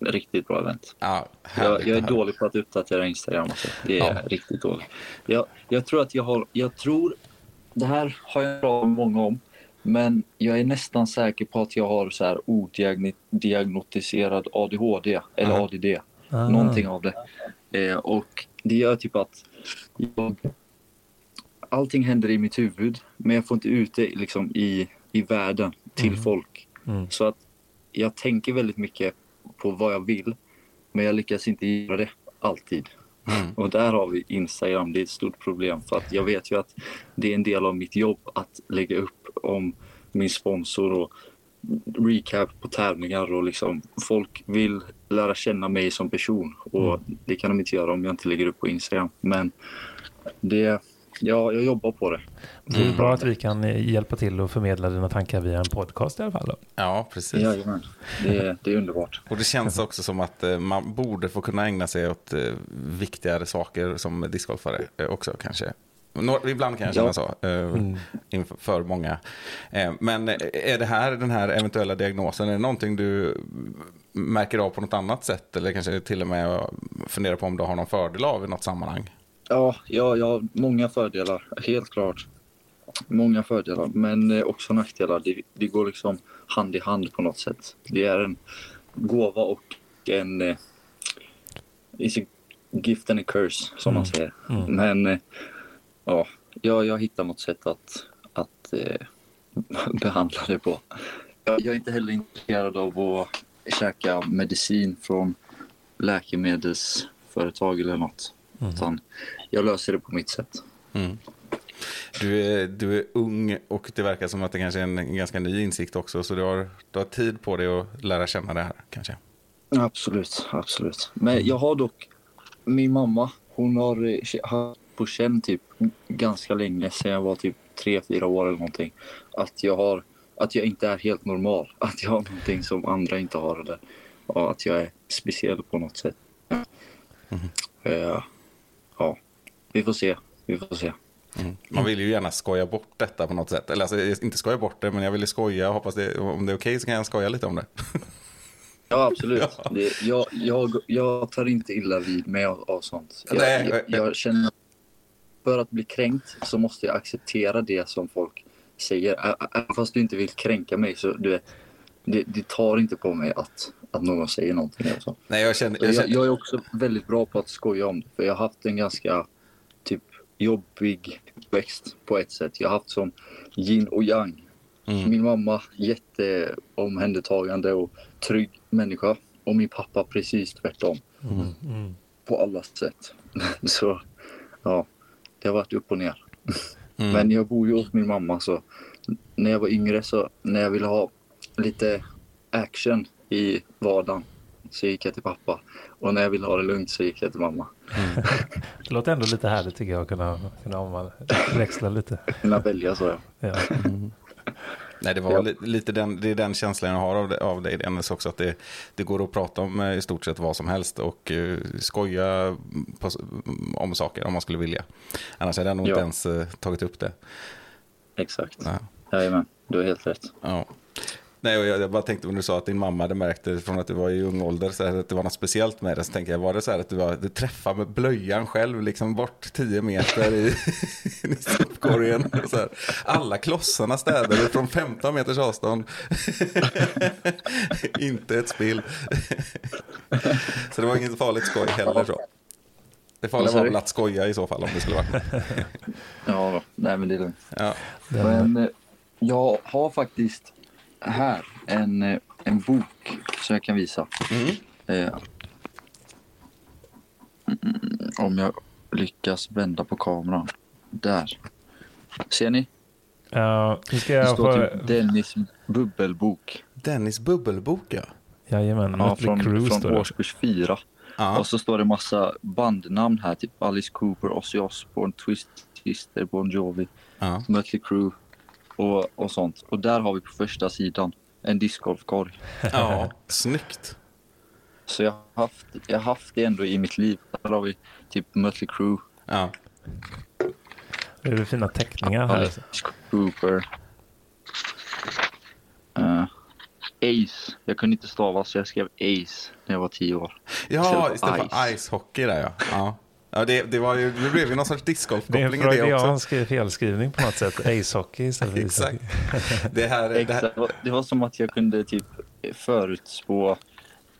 Speaker 2: riktigt bra event.
Speaker 3: Ja, härligt
Speaker 2: Jag, jag är dålig på att uppdatera Instagram. Alltså. Det är
Speaker 3: Ja.
Speaker 2: riktigt dåligt. Jag, jag tror att jag har... Jag tror... Det här har jag pratat många om. Men jag är nästan säker på att jag har så här odiagnostiserad ADHD eller
Speaker 3: Ja.
Speaker 2: ADD.
Speaker 1: ah.
Speaker 2: Någonting av det. Eh, och det gör typ att jag, allting händer i mitt huvud, men jag får inte ut det liksom i, i världen till
Speaker 1: Mm.
Speaker 2: folk.
Speaker 1: Mm.
Speaker 2: Så att jag tänker väldigt mycket på vad jag vill, men jag lyckas inte göra det alltid.
Speaker 3: Mm.
Speaker 2: Och där har vi Instagram, det är ett stort problem för att jag vet ju att det är en del av mitt jobb att lägga upp om min sponsor och recap på tävlingar och liksom folk vill lära känna mig som person och det kan de inte göra om jag inte lägger upp på Instagram. Men det, ja, jag jobbar på det.
Speaker 1: Det är bra att vi kan eh, hjälpa till och förmedla dina tankar via en podcast i alla fall. Då.
Speaker 3: Ja, precis.
Speaker 2: Jajamän. Det, är- det är underbart.
Speaker 3: Och det känns också som att eh, man borde få kunna ägna sig åt eh, viktigare saker som discgolfare också kanske. Ibland kan jag känna
Speaker 2: Ja.
Speaker 3: så, eh, inför för många. Men är det här, den här eventuella diagnosen, är det någonting du märker av på något annat sätt? Eller kanske till och med funderar på om du har någon fördel av i något sammanhang?
Speaker 2: Ja, ja, ja, många fördelar, helt klart. Många fördelar, men eh, också nackdelar. Det, det går liksom hand i hand på något sätt. Det är en gåva och en... Eh, it's a gift and a curse, som man säger. Men eh, ja, jag, jag hittar något sätt att, att eh, behandla det på. Jag, jag är inte heller intresserad av att käka medicin från läkemedelsföretag eller något. Utan jag löser det på mitt sätt.
Speaker 3: Mm. Du, är, du är ung och det verkar som att det kanske är en ganska ny insikt också. Så du har, du har tid på dig att lära känna det här kanske.
Speaker 2: Absolut, absolut. Men jag har dock min mamma. Hon har haft på känn typ ganska länge sedan jag var typ tre, fyra år eller någonting. Att jag har att jag inte är helt normal. Att jag har någonting som andra inte har eller ja, att jag är speciell på något sätt. Eh, ja, vi får se. Vi får se.
Speaker 3: Mm. Man vill ju gärna skoja bort detta på något sätt. Eller alltså, inte skoja bort det, men jag vill ju skoja. Hoppas det, om det är okej så kan jag skoja lite om det.
Speaker 2: Ja, absolut.
Speaker 3: Ja.
Speaker 2: Det, jag, jag, jag tar inte illa vid mig av, av sånt. Jag,
Speaker 3: Nej,
Speaker 2: jag,
Speaker 3: jag-
Speaker 2: jag känner för att bli kränkt så måste jag acceptera det som folk säger. Även fast du inte vill kränka mig så du vet, det, det tar inte på mig att, att någon säger någonting. Alltså.
Speaker 3: Nej, jag känner, jag
Speaker 2: jag,
Speaker 3: känner,
Speaker 2: jag är också väldigt bra på att skoja om det. För jag har haft en ganska jobbig växt på ett sätt. Jag har haft som yin och yang.
Speaker 3: Mm.
Speaker 2: Min mamma jätteomhändertagande och trygg människa. Och min pappa precis tvärtom.
Speaker 1: Mm.
Speaker 2: På alla sätt. Så ja, det har varit upp och ner.
Speaker 3: Mm.
Speaker 2: Men jag bor ju hos min mamma så när jag var yngre så när jag ville ha lite action i vardagen så gick jag till pappa. Och när jag ville ha det lugnt så gick jag till mamma.
Speaker 1: Det låter ändå lite härligt tycker jag att kunna, kunna växla lite.
Speaker 2: Kunna välja så ja.
Speaker 1: Ja.
Speaker 3: nej, det, var
Speaker 2: Ja.
Speaker 3: li, lite den, det är den känslan jag har av, det, av dig, Dennis, också. Att det, det går att prata om eh, i stort sett vad som helst och uh, skoja på, om saker om man skulle vilja. Annars hade jag nog inte
Speaker 2: Ja.
Speaker 3: ens eh, tagit upp det.
Speaker 2: Exakt.
Speaker 3: Ja.
Speaker 2: Jajamän, du har helt rätt.
Speaker 3: Ja. Nej, och jag, jag bara tänkte när du sa att din mamma hade märkt det från att du var i ung ålder, så här, att det var något speciellt med det. Så tänkte jag, var det så här att du, var, du träffade med blöjan själv, liksom bort 10 meter i, i sopkorgen? och Så här. Alla klossarna städade från 15 meters avstånd. Inte ett spill. så det var inget farligt skoj heller. Så. Det farliga var väl att skoja i så fall om det skulle vara.
Speaker 2: Ja, nej men det är lugnt.
Speaker 3: Ja.
Speaker 2: Men eh, jag har faktiskt här en, eh, en bok som jag kan visa.
Speaker 3: Mm.
Speaker 2: Eh, mm, om jag lyckas vända på kameran. Där. Ser ni?
Speaker 1: Ja, nu ska
Speaker 2: Det
Speaker 1: jag
Speaker 2: står
Speaker 1: få...
Speaker 2: typ Dennis bubbelbok.
Speaker 3: Dennis bubbelbok, ja.
Speaker 1: Jajamän,
Speaker 2: Ja, från, från
Speaker 1: det.
Speaker 2: årskurs fyra.
Speaker 3: ja.
Speaker 2: Och så står det massa bandnamn här. Typ Alice Cooper, Ozzy Osbourne, Twist Twister, Bon Jovi,
Speaker 3: ja.
Speaker 2: Mötley Crüe och, och sånt. Och där har vi på första sidan en discgolfkorg.
Speaker 3: ja. Snyggt.
Speaker 2: Så jag har haft, jag har haft det ändå i mitt liv. Där har vi typ Mötley Crüe,
Speaker 3: Ja.
Speaker 1: Det är fina teckningar här.
Speaker 2: Cooper. eh, Ace. Jag kunde inte stava så jag skrev Ace när jag var tio år.
Speaker 3: Ja,
Speaker 2: Istället för
Speaker 3: för ice hockey där ja. ja. Ja det, det, var ju, det blev ju någon sorts
Speaker 1: Det är en
Speaker 3: discgolfkoppling i det också.
Speaker 1: freudiansk felskrivning på något sätt. Ace-hockey istället för
Speaker 3: Exakt.
Speaker 1: ishockey.
Speaker 3: Det här, det här,
Speaker 2: Exakt. Det var- Det som att jag kunde typ förutspå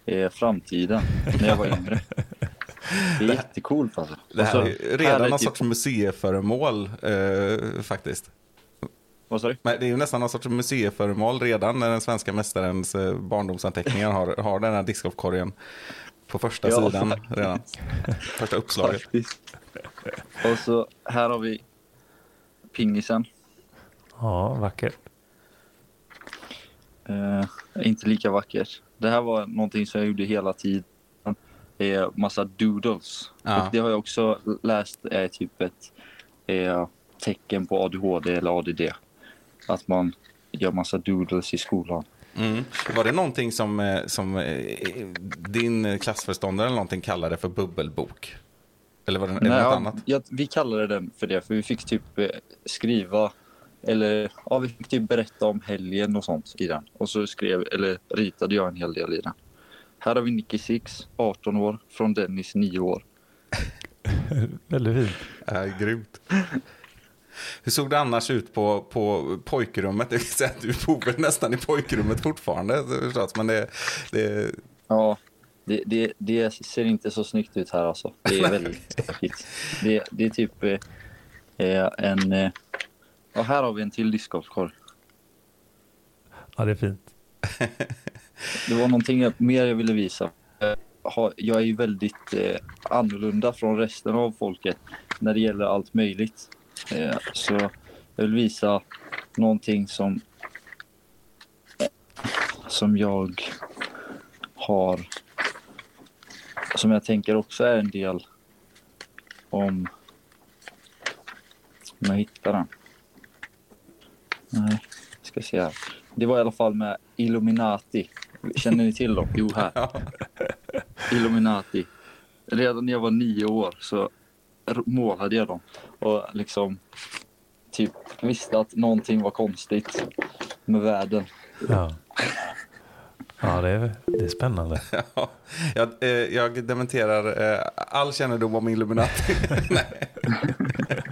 Speaker 2: eh, framtiden när jag var yngre. Det är jättecoolt alltså.
Speaker 3: Det här
Speaker 2: så-
Speaker 3: är ju
Speaker 2: här
Speaker 3: redan
Speaker 2: är
Speaker 3: någon
Speaker 2: typ-
Speaker 3: sorts museiföremål eh, faktiskt.
Speaker 2: Vad sa du?
Speaker 3: Men det är ju nästan någon sorts museiföremål redan när den svenska mästarens eh, barndomsanteckningar har, har den här discgolfkorgen på första
Speaker 2: Ja,
Speaker 3: sidan
Speaker 2: faktiskt.
Speaker 3: redan. Första uppslaget.
Speaker 2: Faktiskt. Och så här har vi pingisen.
Speaker 1: Ja, vackert.
Speaker 2: Eh, inte lika vackert. Det här var någonting som jag gjorde hela tiden. Eh, massa doodles.
Speaker 3: Ja.
Speaker 2: Och det har jag också läst är typ ett eh, tecken på ADHD eller ADD. Att man gör massa doodles i skolan.
Speaker 3: Mm. Var det någonting som, eh, som eh, din klassförståndare eller någonting kallade för bubbelbok? Eller var det,
Speaker 2: Nej,
Speaker 3: något annat?
Speaker 2: ja, vi kallade den för det, för vi fick typ eh, skriva eller ja, vi fick typ berätta om helgen och sånt i den. Och så skrev, eller ritade jag en hel del i den. Här har vi Nicky Six, 18 år, från Dennis, 9 år.
Speaker 1: Väldigt fint.
Speaker 3: Ja, grymt. Hur såg det annars ut på, på pojkrummet? Det vill säga att du bor väl nästan i pojkrummet fortfarande förstås, men det, det,
Speaker 2: Ja, det, det, det ser inte så snyggt ut här alltså. Det är väldigt stökigt. Det, det är typ eh, eh, en... Eh, ja, här har vi en till discgolfkorg.
Speaker 1: Ja, det är fint.
Speaker 2: Det var någonting jag, mer jag ville visa. Jag är ju väldigt eh, annorlunda från resten av folket när det gäller allt möjligt. Eh, så jag vill visa någonting som som jag har som jag tänker också är en del om om jag hittar den. Nej, ska se här. Det var i alla fall med Illuminati. Känner ni till dem? Jo, här. Illuminati. Redan när jag var nio år så målade jag dem. Och liksom typ visste att någonting var konstigt med världen.
Speaker 1: Ja, ja det, är, det är spännande.
Speaker 3: Ja, jag, eh, jag dementerar eh, all kännedom om Illuminati.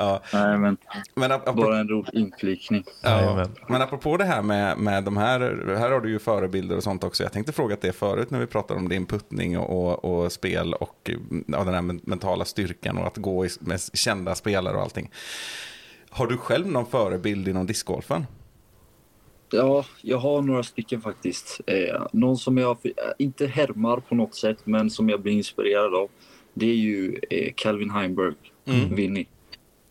Speaker 3: Nej. ja,
Speaker 2: Nej, men
Speaker 3: men, apropå,
Speaker 2: bara en rolig inflikning.
Speaker 3: ja, men apropå det här med, med de här, här har du ju förebilder och sånt också. Jag tänkte fråga det förut när vi pratade om din puttning och, och, och spel och ja, den här men- mentala styrkan och att gå i, med kända spelare och allting. Har du själv någon förebild inom discgolfen?
Speaker 2: Ja, jag har några stycken faktiskt. Eh, någon som jag eh, inte härmar på något sätt, men som jag blir inspirerad av. Det är ju eh, Calvin Heimberg,
Speaker 3: Mm.
Speaker 2: Vinny.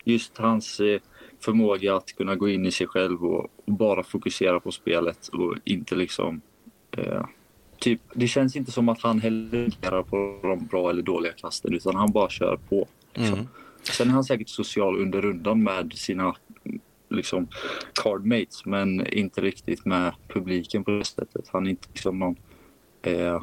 Speaker 2: Just hans eh, förmåga att kunna gå in i sig själv och, och bara fokusera på spelet och inte liksom... Eh, typ, det känns inte som att han heller på de bra eller dåliga kasten, utan han bara kör på. Liksom.
Speaker 3: Mm.
Speaker 2: Sen är han säkert social under rundan med sina liksom cardmates men inte riktigt med publiken på det sättet. Han är inte liksom någon eh,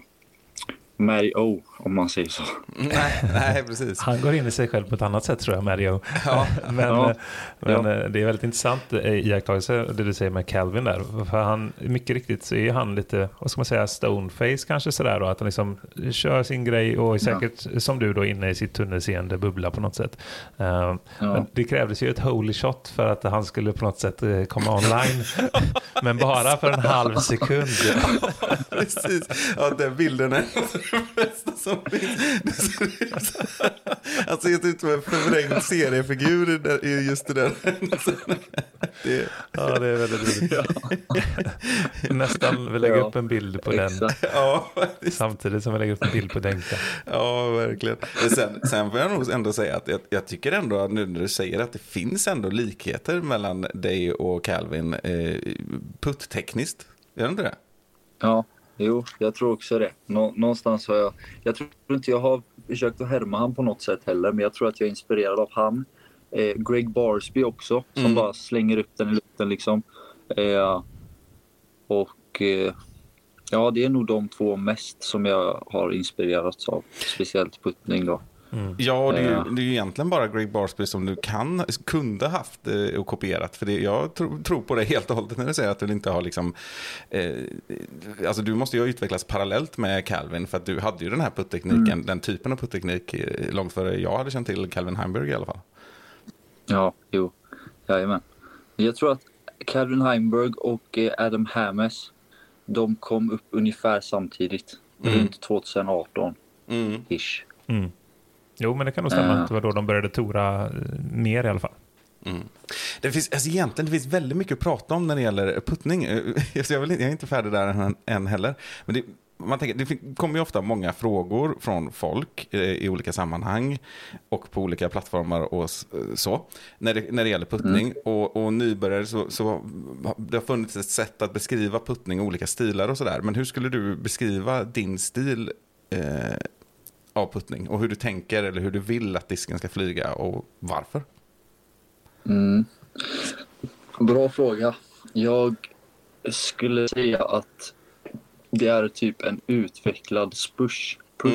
Speaker 2: Mary O om man säger så.
Speaker 3: Nej, nej, precis.
Speaker 1: Han går in i sig själv på ett annat sätt tror jag, Mario.
Speaker 3: Ja.
Speaker 1: men
Speaker 2: Ja.
Speaker 1: men
Speaker 2: Ja.
Speaker 1: eh, det är väldigt intressant eh, iakttagelse, det du säger med Calvin där. För han, mycket riktigt så är han lite, vad ska man säga, stoneface kanske sådär då. Att han liksom kör sin grej och är säkert, som du då, inne i sitt tunnelseende bubbla på något sätt. Eh,
Speaker 2: Ja.
Speaker 1: Men det krävdes ju ett holy shot för att han skulle på något sätt komma online. men bara för en halv sekund.
Speaker 3: Precis. Ja, den bilden är det bästa som finns. Han ser ut som en förvrängd seriefigur i just det där. Det,
Speaker 1: Ja, det är väldigt roligt. Nästan, vi lägger
Speaker 2: Ja,
Speaker 1: upp en bild på den
Speaker 3: ja,
Speaker 1: samtidigt som vi lägger upp en bild på Denka.
Speaker 3: ja, verkligen. Men Sen, sen får jag nog ändå säga att jag, jag tycker ändå, att nu när du säger att det finns ändå likheter mellan dig och Calvin eh, putttekniskt. Gör det inte det?
Speaker 2: Ja, jo, jag tror också det. Nå- någonstans har jag... Jag tror inte jag har försökt att härma han på något sätt heller, men jag tror att jag är inspirerad av han. Eh, Greg Barsby också, som
Speaker 3: Mm.
Speaker 2: bara slänger upp den i luften liksom. Eh, och eh, ja, det är nog de två mest som jag har inspirerats av. Speciellt puttning då.
Speaker 3: Ja, och det är, ju,
Speaker 2: Ja.
Speaker 3: det är ju egentligen bara Greg Barsby som du kan, kunde haft eh, och kopierat. För det, jag tro, tror på det helt och hållet när du säger att du inte har liksom... Eh, alltså du måste ju ha utvecklats parallellt med Calvin. För att du hade ju den här puttekniken, den typen av putteknik eh, långt före jag hade känt till Calvin Heimberg i alla fall.
Speaker 2: Ja, jo. Jajamän. Jag tror att Calvin Heimberg och eh, Adam Hammes, de kom upp ungefär samtidigt.
Speaker 3: Mm.
Speaker 2: Runt 2018.
Speaker 3: Mm.
Speaker 1: Mm. Jo, men det kan nog stämma.
Speaker 2: Ja.
Speaker 1: Det var då de började tora eh, mer i alla fall.
Speaker 3: Mm. Det finns, alltså egentligen, det finns väldigt mycket att prata om när det gäller puttning. Eh, jag, vill, jag är inte färdig där än, än heller. Men det, man tänker, det kommer ju ofta många frågor från folk i olika sammanhang och på olika plattformar och så. När det, när det gäller puttning. Och, och nybörjare så, så det har funnits ett sätt att beskriva puttning i olika stilar och sådär. Men hur skulle du beskriva din stil eh, av puttning? Och hur du tänker eller hur du vill att disken ska flyga och varför?
Speaker 2: Mm. Bra fråga. Jag skulle säga att det är typ en utvecklad spush-putt.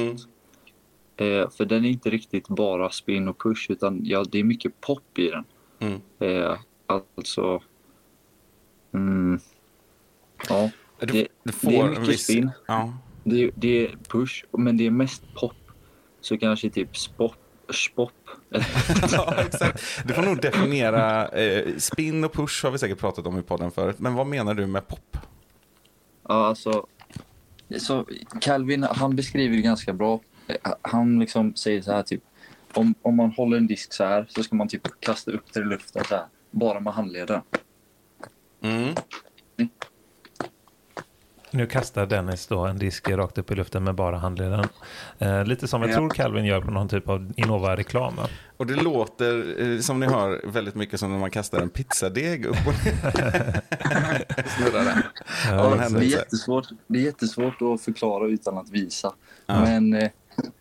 Speaker 3: Mm.
Speaker 2: Eh, för den är inte riktigt bara spin och push utan ja, det är mycket pop i den.
Speaker 3: Mm.
Speaker 2: Eh, alltså... Mm, ja,
Speaker 3: Du,
Speaker 2: Det-
Speaker 3: du
Speaker 2: det är mycket
Speaker 3: viss...
Speaker 2: spin.
Speaker 3: Ja.
Speaker 2: det, det är push men det är mest pop. Så kanske typ spop, spop.
Speaker 3: ja, exakt. Du får nog definiera... Eh, spin och push har vi säkert pratat om i podden förut. Men vad menar du med pop?
Speaker 2: Ja, alltså. Så Calvin, han beskriver det ganska bra. Han liksom säger så här typ. Om, om man håller en disk så här så ska man typ kasta upp den i luften så här. Bara med handleden.
Speaker 3: Mm.
Speaker 1: Nu kastar Dennis då en disk rakt upp i luften med bara handleden. Eh, lite som jag
Speaker 2: Ja.
Speaker 1: tror Calvin gör på någon typ av Innova-reklam. va?
Speaker 3: Och det låter, eh, som ni hör, väldigt mycket som när man kastar en pizzadeg upp och ner.
Speaker 1: Ja,
Speaker 2: det, är jättesvårt, det är jättesvårt att förklara utan att visa.
Speaker 3: Ja.
Speaker 2: Men eh,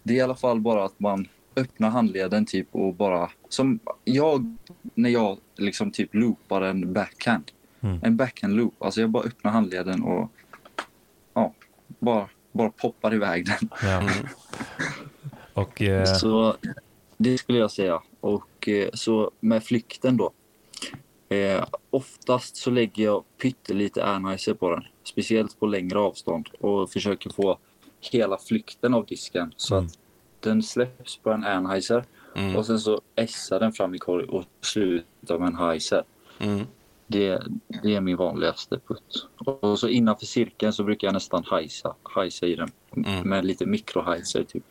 Speaker 2: det är i alla fall bara att man öppnar handleden typ och bara... Som jag, när jag liksom typ loopar en backhand.
Speaker 1: Mm.
Speaker 2: En backhand loop. Alltså jag bara öppnar handleden och bara, bara poppar iväg den.
Speaker 1: Ja.
Speaker 3: Mm.
Speaker 1: Och eh,
Speaker 2: Så det skulle jag säga. Och eh, så med flykten då. Eh, oftast så lägger jag pyttelite airnicer på den. Speciellt på längre avstånd. Och försöker få hela flykten av disken. Så
Speaker 1: Mm.
Speaker 2: att den släpps på en airnicer.
Speaker 3: Mm.
Speaker 2: Och sen så essar den fram i korg och slutar med en heiser.
Speaker 3: Mm.
Speaker 2: Det, det är min vanligaste putt. Och så innanför cirkeln så brukar jag nästan hajsa, hajsa i den.
Speaker 3: Mm.
Speaker 2: Med lite mikrohajser typ.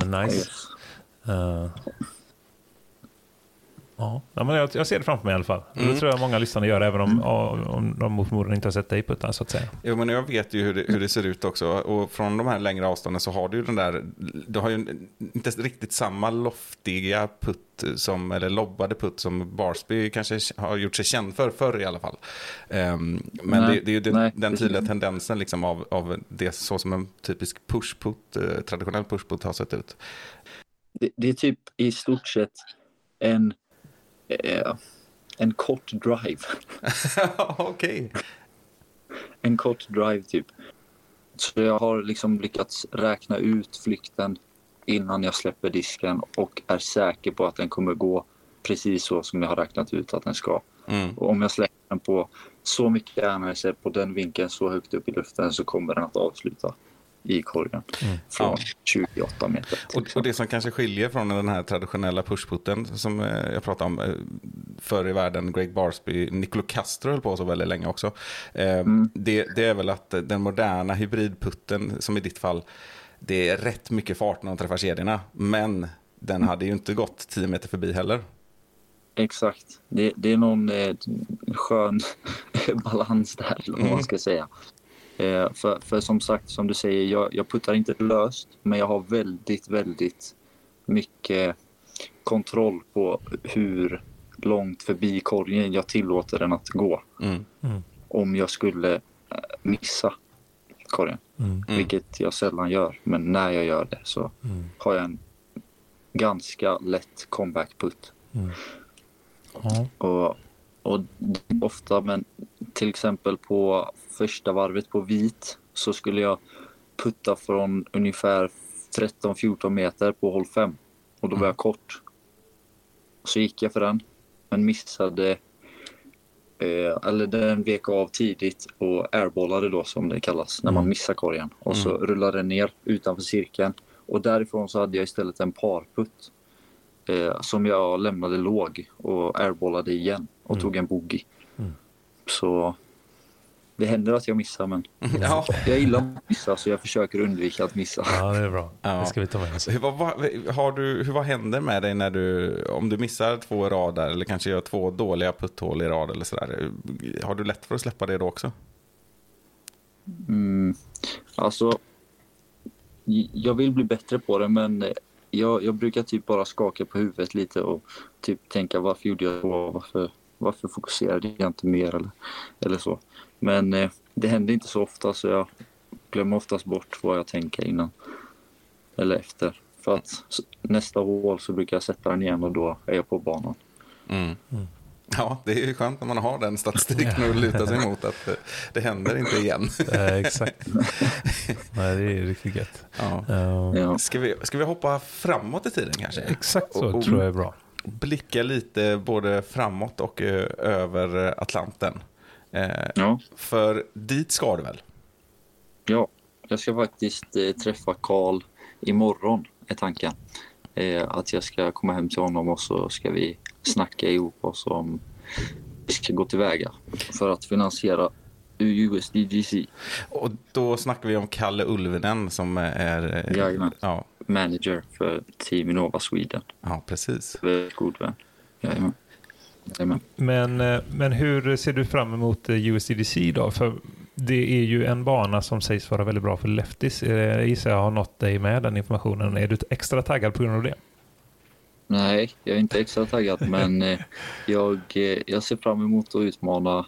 Speaker 1: men nice.
Speaker 2: Yes.
Speaker 1: Eh, ja, men jag, jag ser det framför mig i alla fall.
Speaker 3: Mm.
Speaker 1: Det tror jag många lyssnare gör, även om, om de mot förmodan inte har sett dig putta, så att säga.
Speaker 3: Jo, men jag vet ju hur det, hur det ser ut också. Och från de här längre avstånden så har du ju den där, du har ju inte riktigt samma loftiga putt som, eller lobbade putt som Barsby kanske har gjort sig känd för förr i alla fall. Ehm, men
Speaker 2: Nej,
Speaker 3: det, det är ju den,
Speaker 2: nej,
Speaker 3: den tydliga tendensen liksom av, av det så som en typisk pushputt, eh, traditionell pushputt har sett ut.
Speaker 2: Det, det är typ i stort sett en, eh, en kort drive.
Speaker 3: Okej.
Speaker 2: En kort drive typ. Så jag har liksom lyckats räkna ut flykten innan jag släpper disken och är säker på att den kommer gå precis så som jag har räknat ut att den ska.
Speaker 3: Mm.
Speaker 2: Och om jag släpper den på så mycket airnicer på den vinkeln så högt upp i luften så kommer den att avsluta i korgen från 28 meter.
Speaker 3: Och, och det som kanske skiljer från den här traditionella pushputten som eh, jag pratade om eh, förr i världen, Greg Barsby, Nicolo Castro höll på så väldigt länge också. Eh, det, det är väl att den moderna hybridputten, som i ditt fall, det är rätt mycket fart när de träffar kedjorna, men den hade ju inte gått 10 meter förbi heller.
Speaker 2: Exakt. Det, det är någon eh, skön balans där, eller vad
Speaker 3: Mm.
Speaker 2: man ska säga. Eh, för, för som sagt, som du säger, jag, jag puttar inte löst, men jag har väldigt, väldigt mycket kontroll på hur långt förbi korgen jag tillåter den att gå.
Speaker 3: Mm.
Speaker 2: Om jag skulle eh, missa korgen,
Speaker 1: Mm.
Speaker 2: vilket jag sällan gör. Men när jag gör det så
Speaker 1: Mm.
Speaker 2: har jag en ganska lätt comeback-putt.
Speaker 1: Ja.
Speaker 2: Och, och ofta, men till exempel på första varvet på vit så skulle jag putta från ungefär 13-14 meter på håll 5 och då var jag kort. Så gick jag för den, men missade eh, eller den vek av tidigt och airbollade då som det kallas när man missar korgen. Och så rullade den ner utanför cirkeln. Och därifrån så hade jag istället en parputt eh, som jag lämnade låg och airbollade igen och tog en bogey. Så det händer att jag missar, men
Speaker 3: Ja.
Speaker 2: jag gillar att missa så jag försöker undvika att missa.
Speaker 1: Ja, det är bra.
Speaker 3: Ja.
Speaker 1: Det ska vi ta med oss.
Speaker 3: Hur, vad, vad, har du, vad händer med dig när du, om du missar två i rad där, eller kanske gör två dåliga putthål i rad eller sådär? Har du lätt för att släppa det då också?
Speaker 2: Mm, alltså, jag vill bli bättre på det, men jag, jag brukar typ bara skaka på huvudet lite och typ tänka varför gjorde jag så? Varför, varför fokuserade jag inte mer eller, eller så. Men eh, det händer inte så ofta så jag glömmer oftast bort vad jag tänker innan eller efter. För att nästa hål så brukar jag sätta den igen och då är jag på banan.
Speaker 3: Mm. Ja, det är ju skönt när man har den statistiken att luta sig mot att det händer inte igen.
Speaker 1: Eh, exakt. Nej, det är riktigt gött.
Speaker 3: Ja.
Speaker 2: Ja.
Speaker 3: Ska, vi, ska vi hoppa framåt i tiden kanske?
Speaker 1: Exakt så
Speaker 3: Och- och-
Speaker 1: tror jag är bra.
Speaker 3: Blicka lite både framåt och eh, över Atlanten. Eh,
Speaker 2: Ja.
Speaker 3: för dit ska du väl?
Speaker 2: Ja, jag ska faktiskt träffa Karl imorgon, är tanken. Att jag ska komma hem till honom och så ska vi snacka ihop oss om vi ska gå tillväga för att finansiera USDGC,
Speaker 3: Och då snackar vi om Kalle Ulvinen som är... eh,
Speaker 2: Jajamän.
Speaker 3: Ja,
Speaker 2: manager för Team Innova Sweden.
Speaker 3: ja, precis.
Speaker 2: Väldigt god vän. Jajamän. Jajamän.
Speaker 1: Men, eh, men hur ser du fram emot eh, USDDC då? För det är ju en bana som sägs vara väldigt bra för lefties. Eh, Jag gissar jag har nått dig med den informationen. Är du extra taggad på grund av det?
Speaker 2: Nej, jag är inte extra taggad men eh, jag, eh, jag ser fram emot att utmana,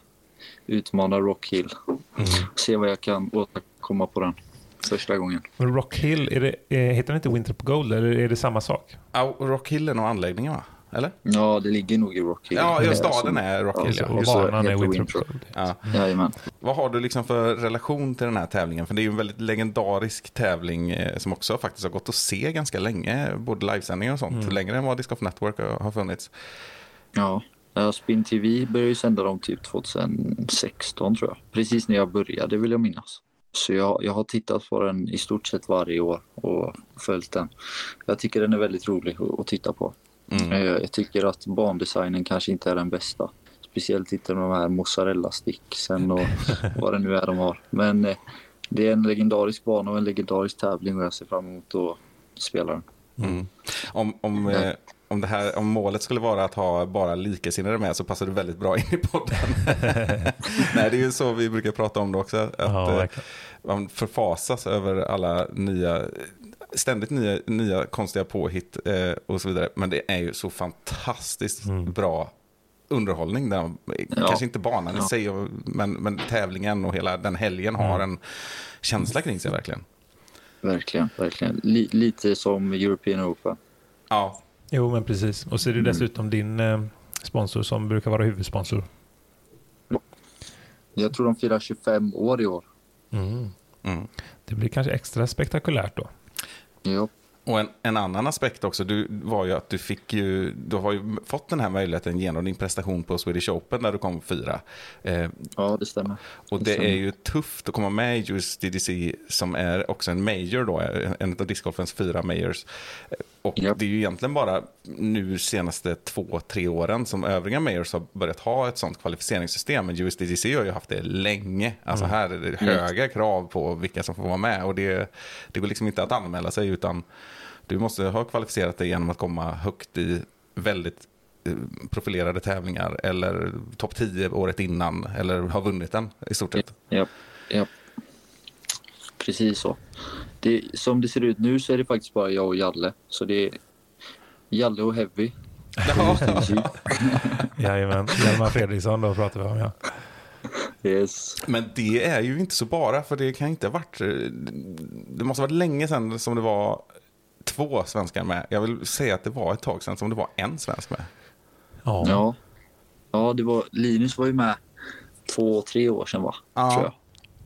Speaker 2: utmana Rock Hill. Se vad jag kan åstadkomma på den första gången.
Speaker 1: Rock Hill, är det, eh, heter den inte Winter på Gold eller är det samma sak?
Speaker 3: Ja, och Rockhillen och anläggningen va? Eller?
Speaker 2: Ja, det ligger nog i Rock Hill.
Speaker 3: Ja, ja
Speaker 2: Eh,
Speaker 3: staden är Rock Hill.
Speaker 1: Alltså,
Speaker 3: Ja.
Speaker 1: och banan är på Gold.
Speaker 3: Ja.
Speaker 2: Jajamän.
Speaker 3: Vad har du liksom för relation till den här tävlingen? För det är ju en väldigt legendarisk tävling eh, som också faktiskt har gått att se ganska länge, både livesändningar och sånt, längre än vad Disc Golf Network har har funnits.
Speaker 2: Ja, ja, Spin TV började ju sända dem typ 2016 tror jag. Precis när jag började vill jag minnas. Så jag, jag har tittat på den i stort sett varje år och följt den. Jag tycker den är väldigt rolig att titta på.
Speaker 3: Mm.
Speaker 2: Eh, Jag tycker att bandesignen kanske inte är den bästa. Speciellt inte med de här mozzarella-sticksen och vad det nu är de har. Men eh, det är en legendarisk bana och en legendarisk tävling och jag ser fram emot att spela den.
Speaker 3: Mm. Om, om, eh, om, det här, om målet skulle vara att ha bara likasinnade med så passar du väldigt bra in i podden. Nej, det är ju så vi brukar prata om det också. Att,
Speaker 1: Ja,
Speaker 3: eh, man förfasas över alla nya, ständigt nya, nya konstiga påhitt eh, och så vidare. Men det är ju så fantastiskt bra underhållning. Där, Kanske inte banan i
Speaker 2: Ja.
Speaker 3: sig, och- men, men tävlingen och hela den helgen har en känsla kring sig verkligen.
Speaker 2: Verkligen, verkligen. Li- lite som European Open.
Speaker 3: Ja,
Speaker 1: Jo, men precis. Och så är det dessutom din eh, sponsor som brukar vara huvudsponsor.
Speaker 2: Jag tror de firar 25 år i år.
Speaker 1: Mm.
Speaker 3: mm.
Speaker 1: Det blir kanske extra spektakulärt då.
Speaker 2: Ja,
Speaker 3: Och en, en annan aspekt också du, var ju att du fick ju, du har ju fått den här möjligheten genom din prestation på Swedish Open där du kom fyra. Eh,
Speaker 2: ja det stämmer.
Speaker 3: och det är ju tufft att komma med i just DDC som är också en major då, en av discgolfens fyra majors. Och
Speaker 2: Japp.
Speaker 3: det är ju egentligen bara nu senaste två, tre åren som övriga majors har börjat ha ett sånt kvalificeringssystem. Men just DDC har ju haft det länge. Alltså här är det höga krav på vilka som får vara med och det, det går liksom inte att anmäla sig utan du måste ha kvalificerat dig genom att komma högt i väldigt eh, profilerade tävlingar eller topp 10 året innan eller ha vunnit den i stort sett.
Speaker 2: Ja, ja. Precis så. Det, som det ser ut nu så är det faktiskt bara jag och Jalle. Så det är Jalle och Heavy.
Speaker 1: Jajamän, Hjalmar Fredriksson då pratar vi om ja.
Speaker 2: Yes.
Speaker 3: Men det är ju inte så bara, för det kan inte ha varit... eh, Det måste ha varit länge sedan som det var två svenskar med. Jag vill säga att det var ett tag sedan som det var en svensk med.
Speaker 1: Ja.
Speaker 2: Ja. Ja, det var, Linus var ju med två, tre år sedan va?
Speaker 3: Ja.
Speaker 2: Tror jag.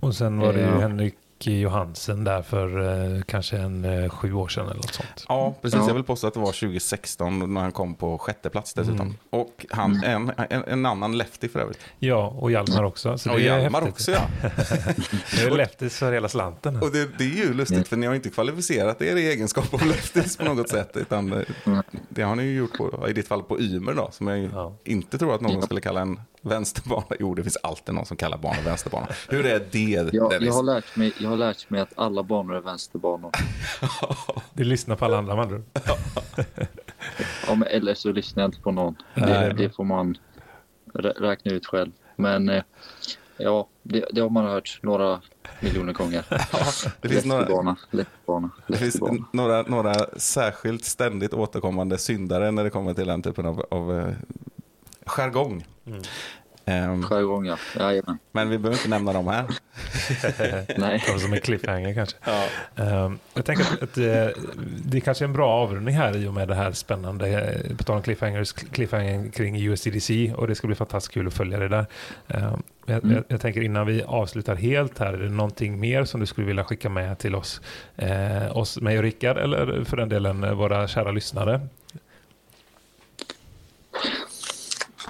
Speaker 1: Och sen var det ju
Speaker 2: Ja.
Speaker 1: Henrik Johansen där för eh, kanske en eh, sju år sedan eller något sånt.
Speaker 3: Ja, precis.
Speaker 2: Ja.
Speaker 3: Jag vill påstå att det var 2016 när han kom på sjätte plats dessutom. Och han, en, en, en annan lefty för övrigt.
Speaker 1: Ja, och Hjalmar också. Så
Speaker 3: Och Hjalmar också, ja.
Speaker 1: Det är leftis för hela slanten.
Speaker 3: Och det, det är ju lustigt, för ni har inte kvalificerat er i egenskap av lefties på något sätt. Utan eh, det har ni ju gjort på, i ditt fall på Ymer då, som jag
Speaker 1: Ja.
Speaker 3: inte tror att någon skulle kalla en Vänsterbana? Jo, det finns alltid någon som kallar banor vänsterbana. Hur är det,
Speaker 2: Jag,
Speaker 3: Dennis?
Speaker 2: jag, har lärt mig, jag har lärt mig att alla banor är vänsterbanor.
Speaker 1: Du lyssnar på alla andra ord.
Speaker 2: Ja, men eller så lyssnar jag inte på någon. Det, det får man rä- räkna ut själv. Men eh, ja, det, det har man hört några miljoner gånger.
Speaker 3: det finns några,
Speaker 2: Läftebana, läftebana,
Speaker 3: det finns några, några särskilt ständigt återkommande syndare när det kommer till den typen av, av jargong. Ehm,
Speaker 2: Jargong, ja. Jajamän.
Speaker 3: men vi behöver inte nämna dem här.
Speaker 2: Nej.
Speaker 1: Det som en cliffhanger kanske.
Speaker 3: Ja.
Speaker 1: Ehm, jag tänker att, att eh, det är kanske är en bra avrundning här i och med det här spännande, eh, på tal om cliffhangers, cliffhanger kring USDDC och det ska bli fantastiskt kul att följa det där. Ehm, jag,
Speaker 2: Mm.
Speaker 1: jag, jag tänker innan vi avslutar helt här, är det någonting mer som du skulle vilja skicka med till oss, eh, oss mig och Rickard eller för den delen eh, våra kära lyssnare?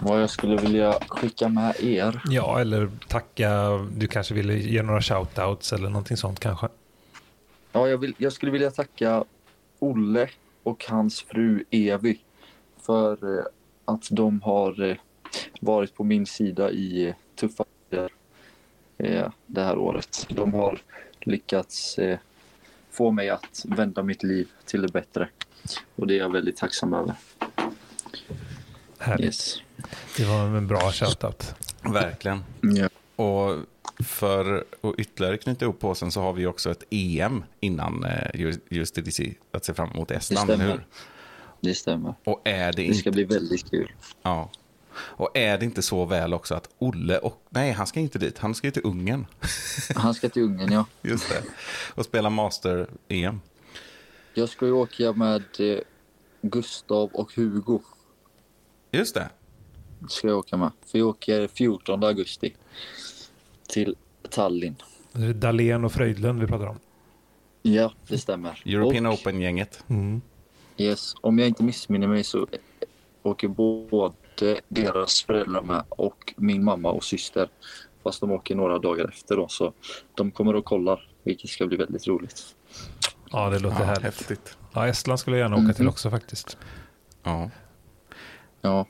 Speaker 2: Vad jag skulle vilja skicka med er.
Speaker 1: Ja, eller tacka, du kanske ville ge några shoutouts eller någonting sånt kanske?
Speaker 2: Ja, jag, vill, jag skulle vilja tacka Olle och hans fru Evi för eh, att de har eh, varit på min sida i eh, tuffa tider det här året. De har lyckats få mig att vända mitt liv till det bättre och det är jag väldigt tacksam över.
Speaker 1: Härligt.
Speaker 2: Yes.
Speaker 1: Det var en bra shoutout.
Speaker 3: Verkligen.
Speaker 2: Ja.
Speaker 3: Och för att ytterligare knyta ihop påsen så har vi också ett EM innan eh, just- just DDC att se fram emot Estland. Eller hur?
Speaker 2: Det stämmer.
Speaker 3: Och är det
Speaker 2: Det ska
Speaker 3: inte...
Speaker 2: bli väldigt kul.
Speaker 3: Ja. Och är det inte så väl också att Olle och... Nej, han ska inte dit. Han ska ju till Ungern.
Speaker 2: Han ska till Ungern, ja.
Speaker 3: Just det. Och spela Master-EM.
Speaker 2: Jag ska ju åka med eh, Gustav och Hugo.
Speaker 3: Just det.
Speaker 2: Ska jag åka med. För jag åker 14 augusti till Tallinn.
Speaker 1: Det är Dahlén och Fröjdlund vi pratar om.
Speaker 2: Ja, det stämmer.
Speaker 3: European Open-gänget.
Speaker 1: Mm.
Speaker 2: Yes, om jag inte missminner mig så åker både deras föräldrar med och min mamma och syster. Fast de åker några dagar efter då, så de kommer och kollar, vilket ska bli väldigt roligt.
Speaker 1: Ja, det låter
Speaker 3: Ja,
Speaker 1: härligt.
Speaker 3: häftigt.
Speaker 1: Ja, Estland skulle jag gärna åka till
Speaker 2: Mhm.
Speaker 1: också faktiskt.
Speaker 3: Ja.
Speaker 2: Ja,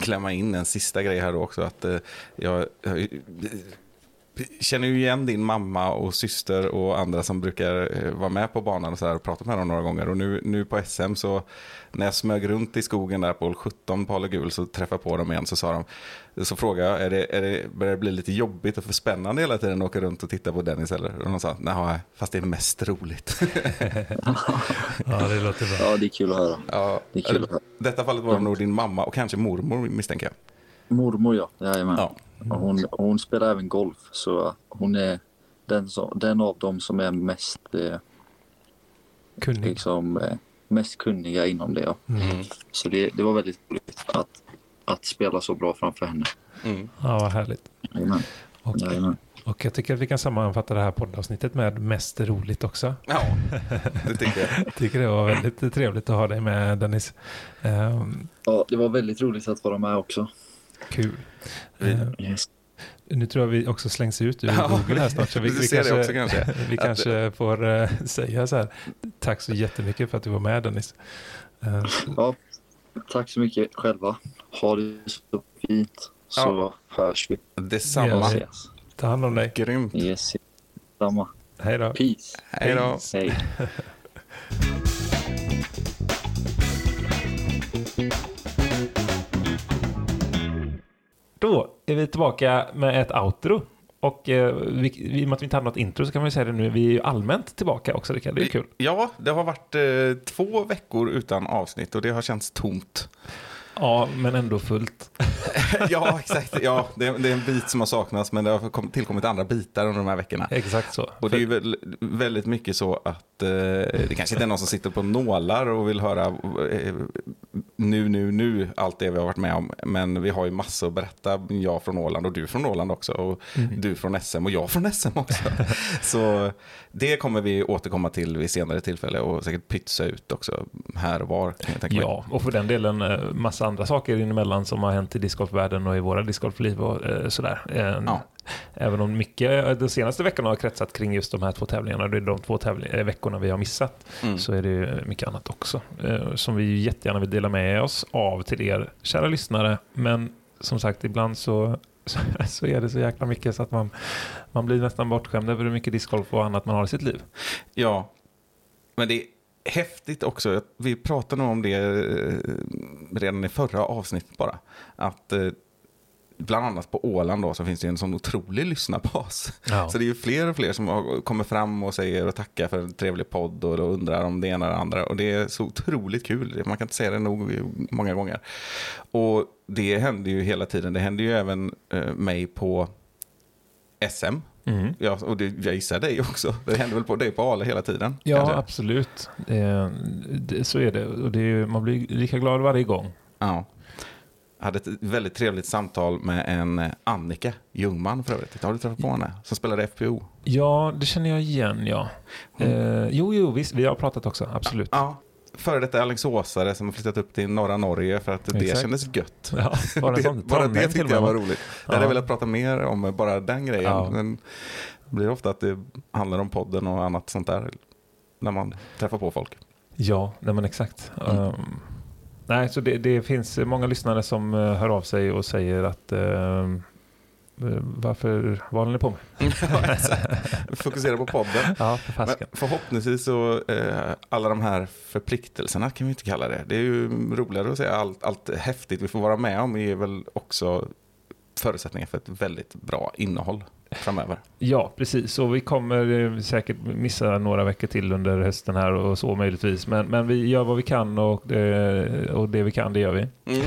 Speaker 3: klämma in en sista grej här då också. Att, eh, jag, jag känner ju igen din mamma och syster och andra som brukar eh, vara med på banan och, så här och prata med dem några gånger. Och nu, nu på SM så när jag smög runt i skogen där på hål 17 på Ale Gul så träffade jag på dem igen så sa de så frågade jag, är det, är det, börjar det bli lite jobbigt och för spännande hela tiden att åka runt och titta på Dennis eller? Och de sa, nej, fast det är mest roligt.
Speaker 1: Ja, det låter bra.
Speaker 2: ja det är kul att höra.
Speaker 3: ja,
Speaker 2: Det är kul att höra.
Speaker 3: I detta fallet var det nog din mamma och kanske mormor misstänker jag.
Speaker 2: Mormor, ja. Jajamän.
Speaker 3: Ja.
Speaker 2: Och Hon, hon spelar även golf, så hon är den, som, den av dem som är mest, eh,
Speaker 1: Kunnig.
Speaker 2: liksom, eh, mest kunniga inom det. Ja.
Speaker 1: Mm.
Speaker 2: Så det, det var väldigt roligt att, att spela så bra framför henne.
Speaker 3: Mm.
Speaker 1: Ja, vad härligt.
Speaker 2: Jajamän.
Speaker 1: Och,
Speaker 2: Jajamän.
Speaker 1: och jag tycker att vi kan sammanfatta det här poddavsnittet med mest roligt också.
Speaker 3: Ja, det tycker jag.
Speaker 1: Jag tycker det var väldigt trevligt att ha dig med Dennis. Ehm,
Speaker 2: Ja, det var väldigt roligt att vara med också.
Speaker 1: Kul. Ehm,
Speaker 2: Yes.
Speaker 1: nu tror jag vi också slängs ut ur
Speaker 3: Ja,
Speaker 1: Google här snart. Så vi, vi kanske,
Speaker 3: också kanske.
Speaker 1: vi kanske får eh, säga så här. Tack så jättemycket för att du var med Dennis. Ehm,
Speaker 2: Ja, tack så mycket själva. Ha det så fint, så
Speaker 3: Ja.
Speaker 2: hörs vi.
Speaker 3: Detsamma.
Speaker 2: Ses.
Speaker 1: ta hand om dig.
Speaker 3: Grymt.
Speaker 2: Yes, samma.
Speaker 1: Hej då.
Speaker 2: Peace.
Speaker 3: Hej då.
Speaker 2: Hej.
Speaker 1: Då är vi tillbaka med ett outro. Och eh, vi, i och med att vi inte hade något intro så kan vi säga det nu. Vi är ju allmänt tillbaka också, Rickard. Det är kul.
Speaker 3: Ja, det har varit eh, två veckor utan avsnitt och det har känts tomt.
Speaker 1: Ja, men ändå fullt.
Speaker 3: ja, exakt. Ja, det, är- det är en bit som har saknats men det har kom- tillkommit andra bitar under de här veckorna.
Speaker 1: Exakt så.
Speaker 3: Och det är ju väl, väldigt mycket så att eh, det kanske inte är någon som sitter på nålar och vill höra eh, nu, nu, nu allt det vi har varit med om. Men vi har ju massor att berätta. Jag från Åland och du från Åland också. Och du från SM och jag från SM också. så det kommer vi återkomma till vid senare tillfälle och säkert pytsa ut också här och var.
Speaker 1: Ja, och för den delen eh, massa andra saker inemellan som har hänt i discgolfvärlden och i våra discgolfliv och eh, sådär. Eh,
Speaker 3: Ja.
Speaker 1: Även om mycket eh, de senaste veckorna har kretsat kring just de här två tävlingarna, det är de två tävling- eh, veckorna vi har missat,
Speaker 3: Mm.
Speaker 1: så är det mycket annat också. Eh, som vi jättegärna vill dela med oss av till er, kära lyssnare. Men som sagt, ibland så, så är det så jäkla mycket så att man, man blir nästan bortskämd över hur mycket discgolf och annat man har i sitt liv.
Speaker 3: Ja, men det är häftigt också. Vi pratade nog om det redan i förra avsnittet bara. Att bland annat på Åland då, så finns det en sån otrolig lyssnarbas.
Speaker 1: Ja.
Speaker 3: Så det är ju fler och fler som kommer fram och säger och tackar för en trevlig podd och, och undrar om det ena och det andra. Och det är så otroligt kul. Man kan inte säga det nog många gånger. Och det händer ju hela tiden. Det händer ju även eh, mig på SM.
Speaker 1: Mm.
Speaker 3: Ja, och det, jag gissar dig också. Det händer väl på dig på Ale hela tiden?
Speaker 1: Ja,
Speaker 3: kanske?
Speaker 1: absolut. Det, det, så är det. Och det är, ju- man blir lika glad varje gång.
Speaker 3: Ja. Hade ett väldigt trevligt samtal med en eh, Annika Ljungman för övrigt. Har du träffat på henne? Som spelade FPO.
Speaker 1: Ja, det känner jag igen, ja. Eh, jo, jo, visst. Vi har pratat också. Absolut.
Speaker 3: Ja. Före detta Alingsåsare som har flyttat upp till norra Norge för att det
Speaker 1: Exakt.
Speaker 3: kändes gött.
Speaker 1: Ja, var det
Speaker 3: det,
Speaker 1: sånt?
Speaker 3: bara det tyckte jag var
Speaker 1: va?
Speaker 3: roligt.
Speaker 1: Ja.
Speaker 3: Jag hade velat prata mer om bara den grejen.
Speaker 1: Ja.
Speaker 3: Men det blir ofta att det handlar om podden och annat sånt där. När man träffar på folk.
Speaker 1: Ja, nej men exakt.
Speaker 3: Mm.
Speaker 1: Ehm, nej, så det, det finns många lyssnare som eh, hör av sig och säger att ehm, eh, varför, vad håller ni på med?
Speaker 3: Exakt. Fokusera på podden.
Speaker 1: Ja, för
Speaker 3: Men förhoppningsvis så, eh, alla de här förpliktelserna kan vi inte kalla det. Det är ju roligare att säga allt, allt häftigt vi får vara med om ger väl också förutsättningar för ett väldigt bra innehåll framöver.
Speaker 1: Ja, precis. Och vi kommer eh, säkert missa några veckor till under hösten här och så möjligtvis. Men, men vi gör vad vi kan och, och det vi kan, det gör vi.
Speaker 3: Mm.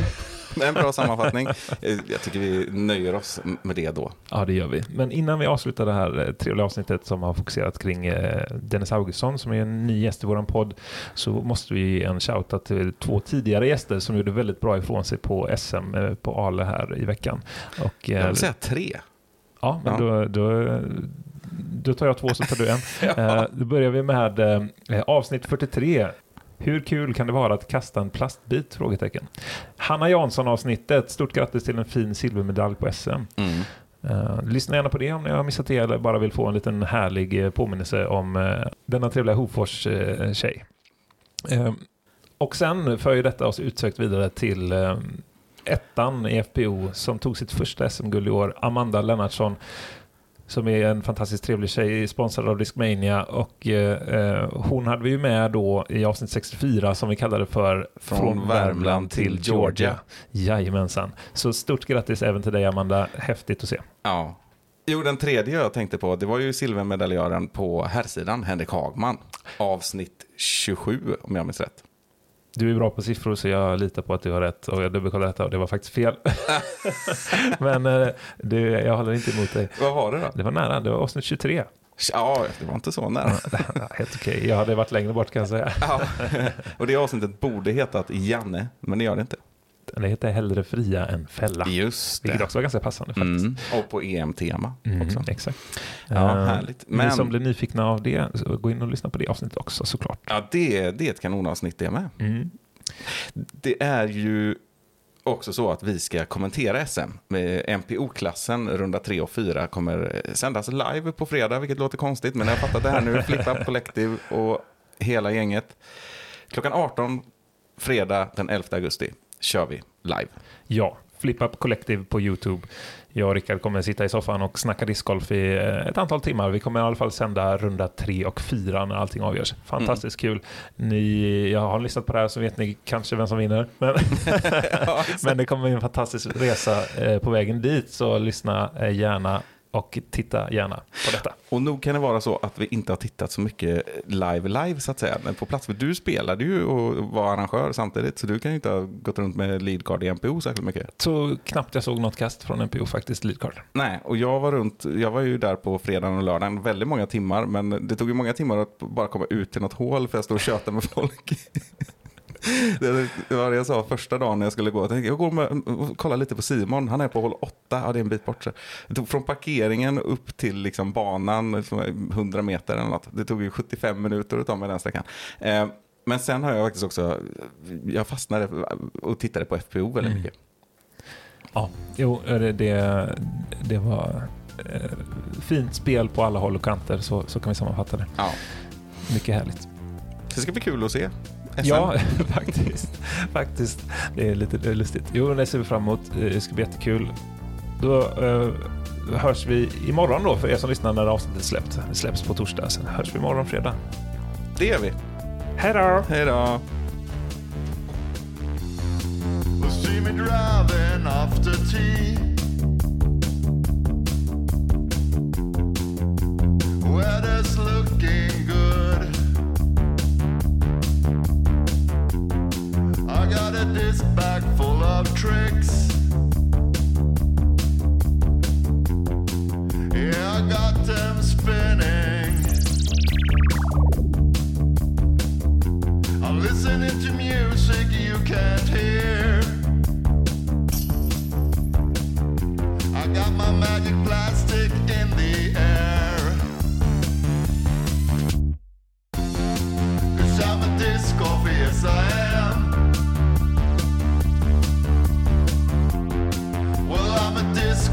Speaker 3: Det är en bra sammanfattning. Jag tycker vi nöjer oss med det då.
Speaker 1: Ja, det gör vi. Men innan vi avslutar det här eh, trevliga avsnittet som har fokuserat kring eh, Dennis Augustsson som är en ny gäst i våran podd så måste vi ge en shoutout till två tidigare gäster som gjorde väldigt bra ifrån sig på SM på Ale här i veckan. Och,
Speaker 3: Jag vill säga tre.
Speaker 1: Ja, men
Speaker 3: Ja.
Speaker 1: Då, då, då tar jag två så tar du en.
Speaker 3: Ja.
Speaker 1: Eh, då börjar vi med eh, avsnitt 43. Hur kul kan det vara att kasta en plastbit? Frågetecken. Hanna Jansson-avsnittet. Stort grattis till en fin silvermedalj på SM.
Speaker 3: Mm.
Speaker 1: Uh, lyssna gärna på det om ni har missat det eller bara vill få en liten härlig påminnelse om eh, denna trevliga Hofors-tjej. och sen för ju detta oss utsökt vidare till ettan i FPO som tog sitt första SM-guld i år, Amanda Lennartsson som är en fantastiskt trevlig tjej, sponsrad av Discmania och eh, eh, hon hade vi ju med då i avsnitt 64 som vi kallade för
Speaker 3: Från Värmland till Georgia.
Speaker 1: Jajamensan. Så stort grattis även till dig Amanda, häftigt att se.
Speaker 3: Ja. Jo, den tredje jag tänkte på, det var ju silvermedaljören på herrsidan, Henrik Hagman. Avsnitt 27, om jag minns rätt.
Speaker 1: Du är bra på siffror så jag litar på att du har rätt och jag dubbelkollar detta och det var faktiskt fel. Men eh, det, jag håller inte emot dig.
Speaker 3: Vad var det då?
Speaker 1: Det var nära, det var avsnitt 23.
Speaker 3: Ja, det var inte så nära.
Speaker 1: Helt okej, jag hade varit längre bort kan jag säga.
Speaker 3: Ja. Och det avsnittet borde hetat Janne, men det gör det inte.
Speaker 1: Det heter hellre fria än fälla.
Speaker 3: Just
Speaker 1: Vilket
Speaker 3: det.
Speaker 1: också var ganska passande faktiskt.
Speaker 3: Mm. Och på EM-tema
Speaker 1: Mm,
Speaker 3: också.
Speaker 1: exakt.
Speaker 3: Ja,
Speaker 1: Eh,
Speaker 3: härligt.
Speaker 1: Ni
Speaker 3: Men-
Speaker 1: som blir nyfikna av det, så gå in och lyssna på det avsnittet också såklart.
Speaker 3: Ja, det, det är ett kanonavsnitt det med.
Speaker 1: Mm.
Speaker 3: Det är ju också så att vi ska kommentera SM. Med MPO-klassen, runda 3 och 4, kommer sändas live på fredag, vilket låter konstigt, men jag har fattat det här nu. Flip Up Collective och hela gänget. Klockan 18, fredag den 11 augusti, kör vi live.
Speaker 1: Ja, Flip Up Collective på YouTube. Jag och Rickard kommer sitta i soffan och snacka discgolf i eh, ett antal timmar. Vi kommer i alla fall sända runda tre och fyra när allting avgörs. Fantastiskt kul. Ni, jag har lyssnat på det här så vet ni kanske vem som vinner. Men,
Speaker 3: Ja,
Speaker 1: men det kommer bli en fantastisk resa eh, på vägen dit, så lyssna eh, gärna och titta gärna på detta.
Speaker 3: Och nog kan det vara så att vi inte har tittat så mycket live live så att säga. Men på plats, för du spelade ju och var arrangör samtidigt. Så du kan ju inte ha gått runt med leadcard i MPO särskilt mycket.
Speaker 1: Så knappt jag såg något kast från NPO faktiskt, leadcard.
Speaker 3: Nej, och jag var runt, jag var ju där på fredagen och lördagen väldigt många timmar. Men det tog ju många timmar att bara komma ut till något hål för jag stod och tjötade med folk. Det var det jag sa första dagen när jag skulle gå. Jag tänkte, jag går med, och kollar lite på Simon, han är på hål 8, ja det är en bit bort. Så från parkeringen upp till liksom banan, som är 100 meter eller något. Det tog ju 75 minuter att ta mig den sträckan. Eh, Men sen har jag faktiskt också, jag fastnade och tittade på FPO väldigt
Speaker 1: Mm.
Speaker 3: mycket.
Speaker 1: Ja, jo, det, det, det var eh, fint spel på alla håll och kanter, så, så kan vi sammanfatta det.
Speaker 3: Ja.
Speaker 1: Mycket härligt.
Speaker 3: Det ska bli kul att se SM?
Speaker 1: Ja, faktiskt. faktiskt. Det är lite lustigt. Jo, det ser vi fram emot. Det ska bli jättekul. Då eh, hörs vi imorgon då för er som lyssnar när avsnittet släpps. Det släpps på torsdag. Sen hörs vi imorgon fredag.
Speaker 3: Det gör vi.
Speaker 1: Hej då!
Speaker 3: Hej då!
Speaker 4: Weather's looking good. got a disc bag full of tricks. Yeah, I got them spinning. I'm listening to music you can't hear. I got my magic plastic in the air. Cause I'm a disc obvious I am.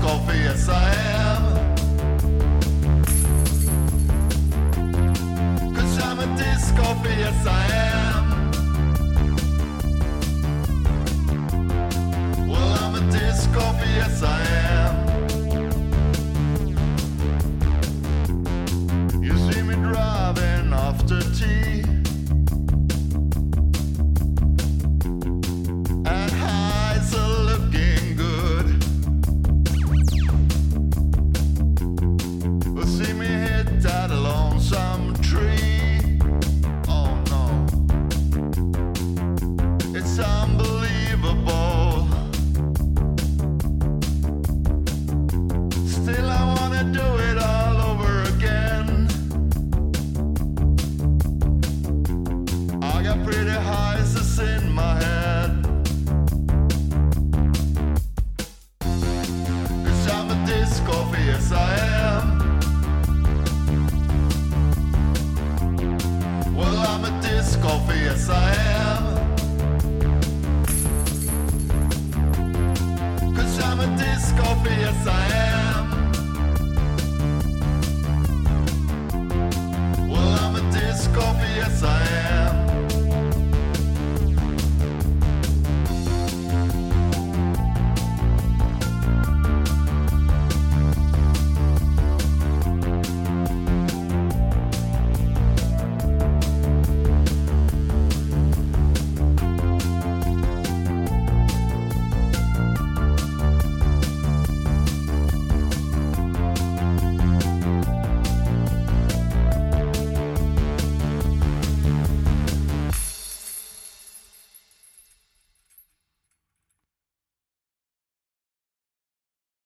Speaker 4: coffee, yes I am. Cause I'm a disc coffee, yes I am. Well, I'm a disc coffee, yes I am.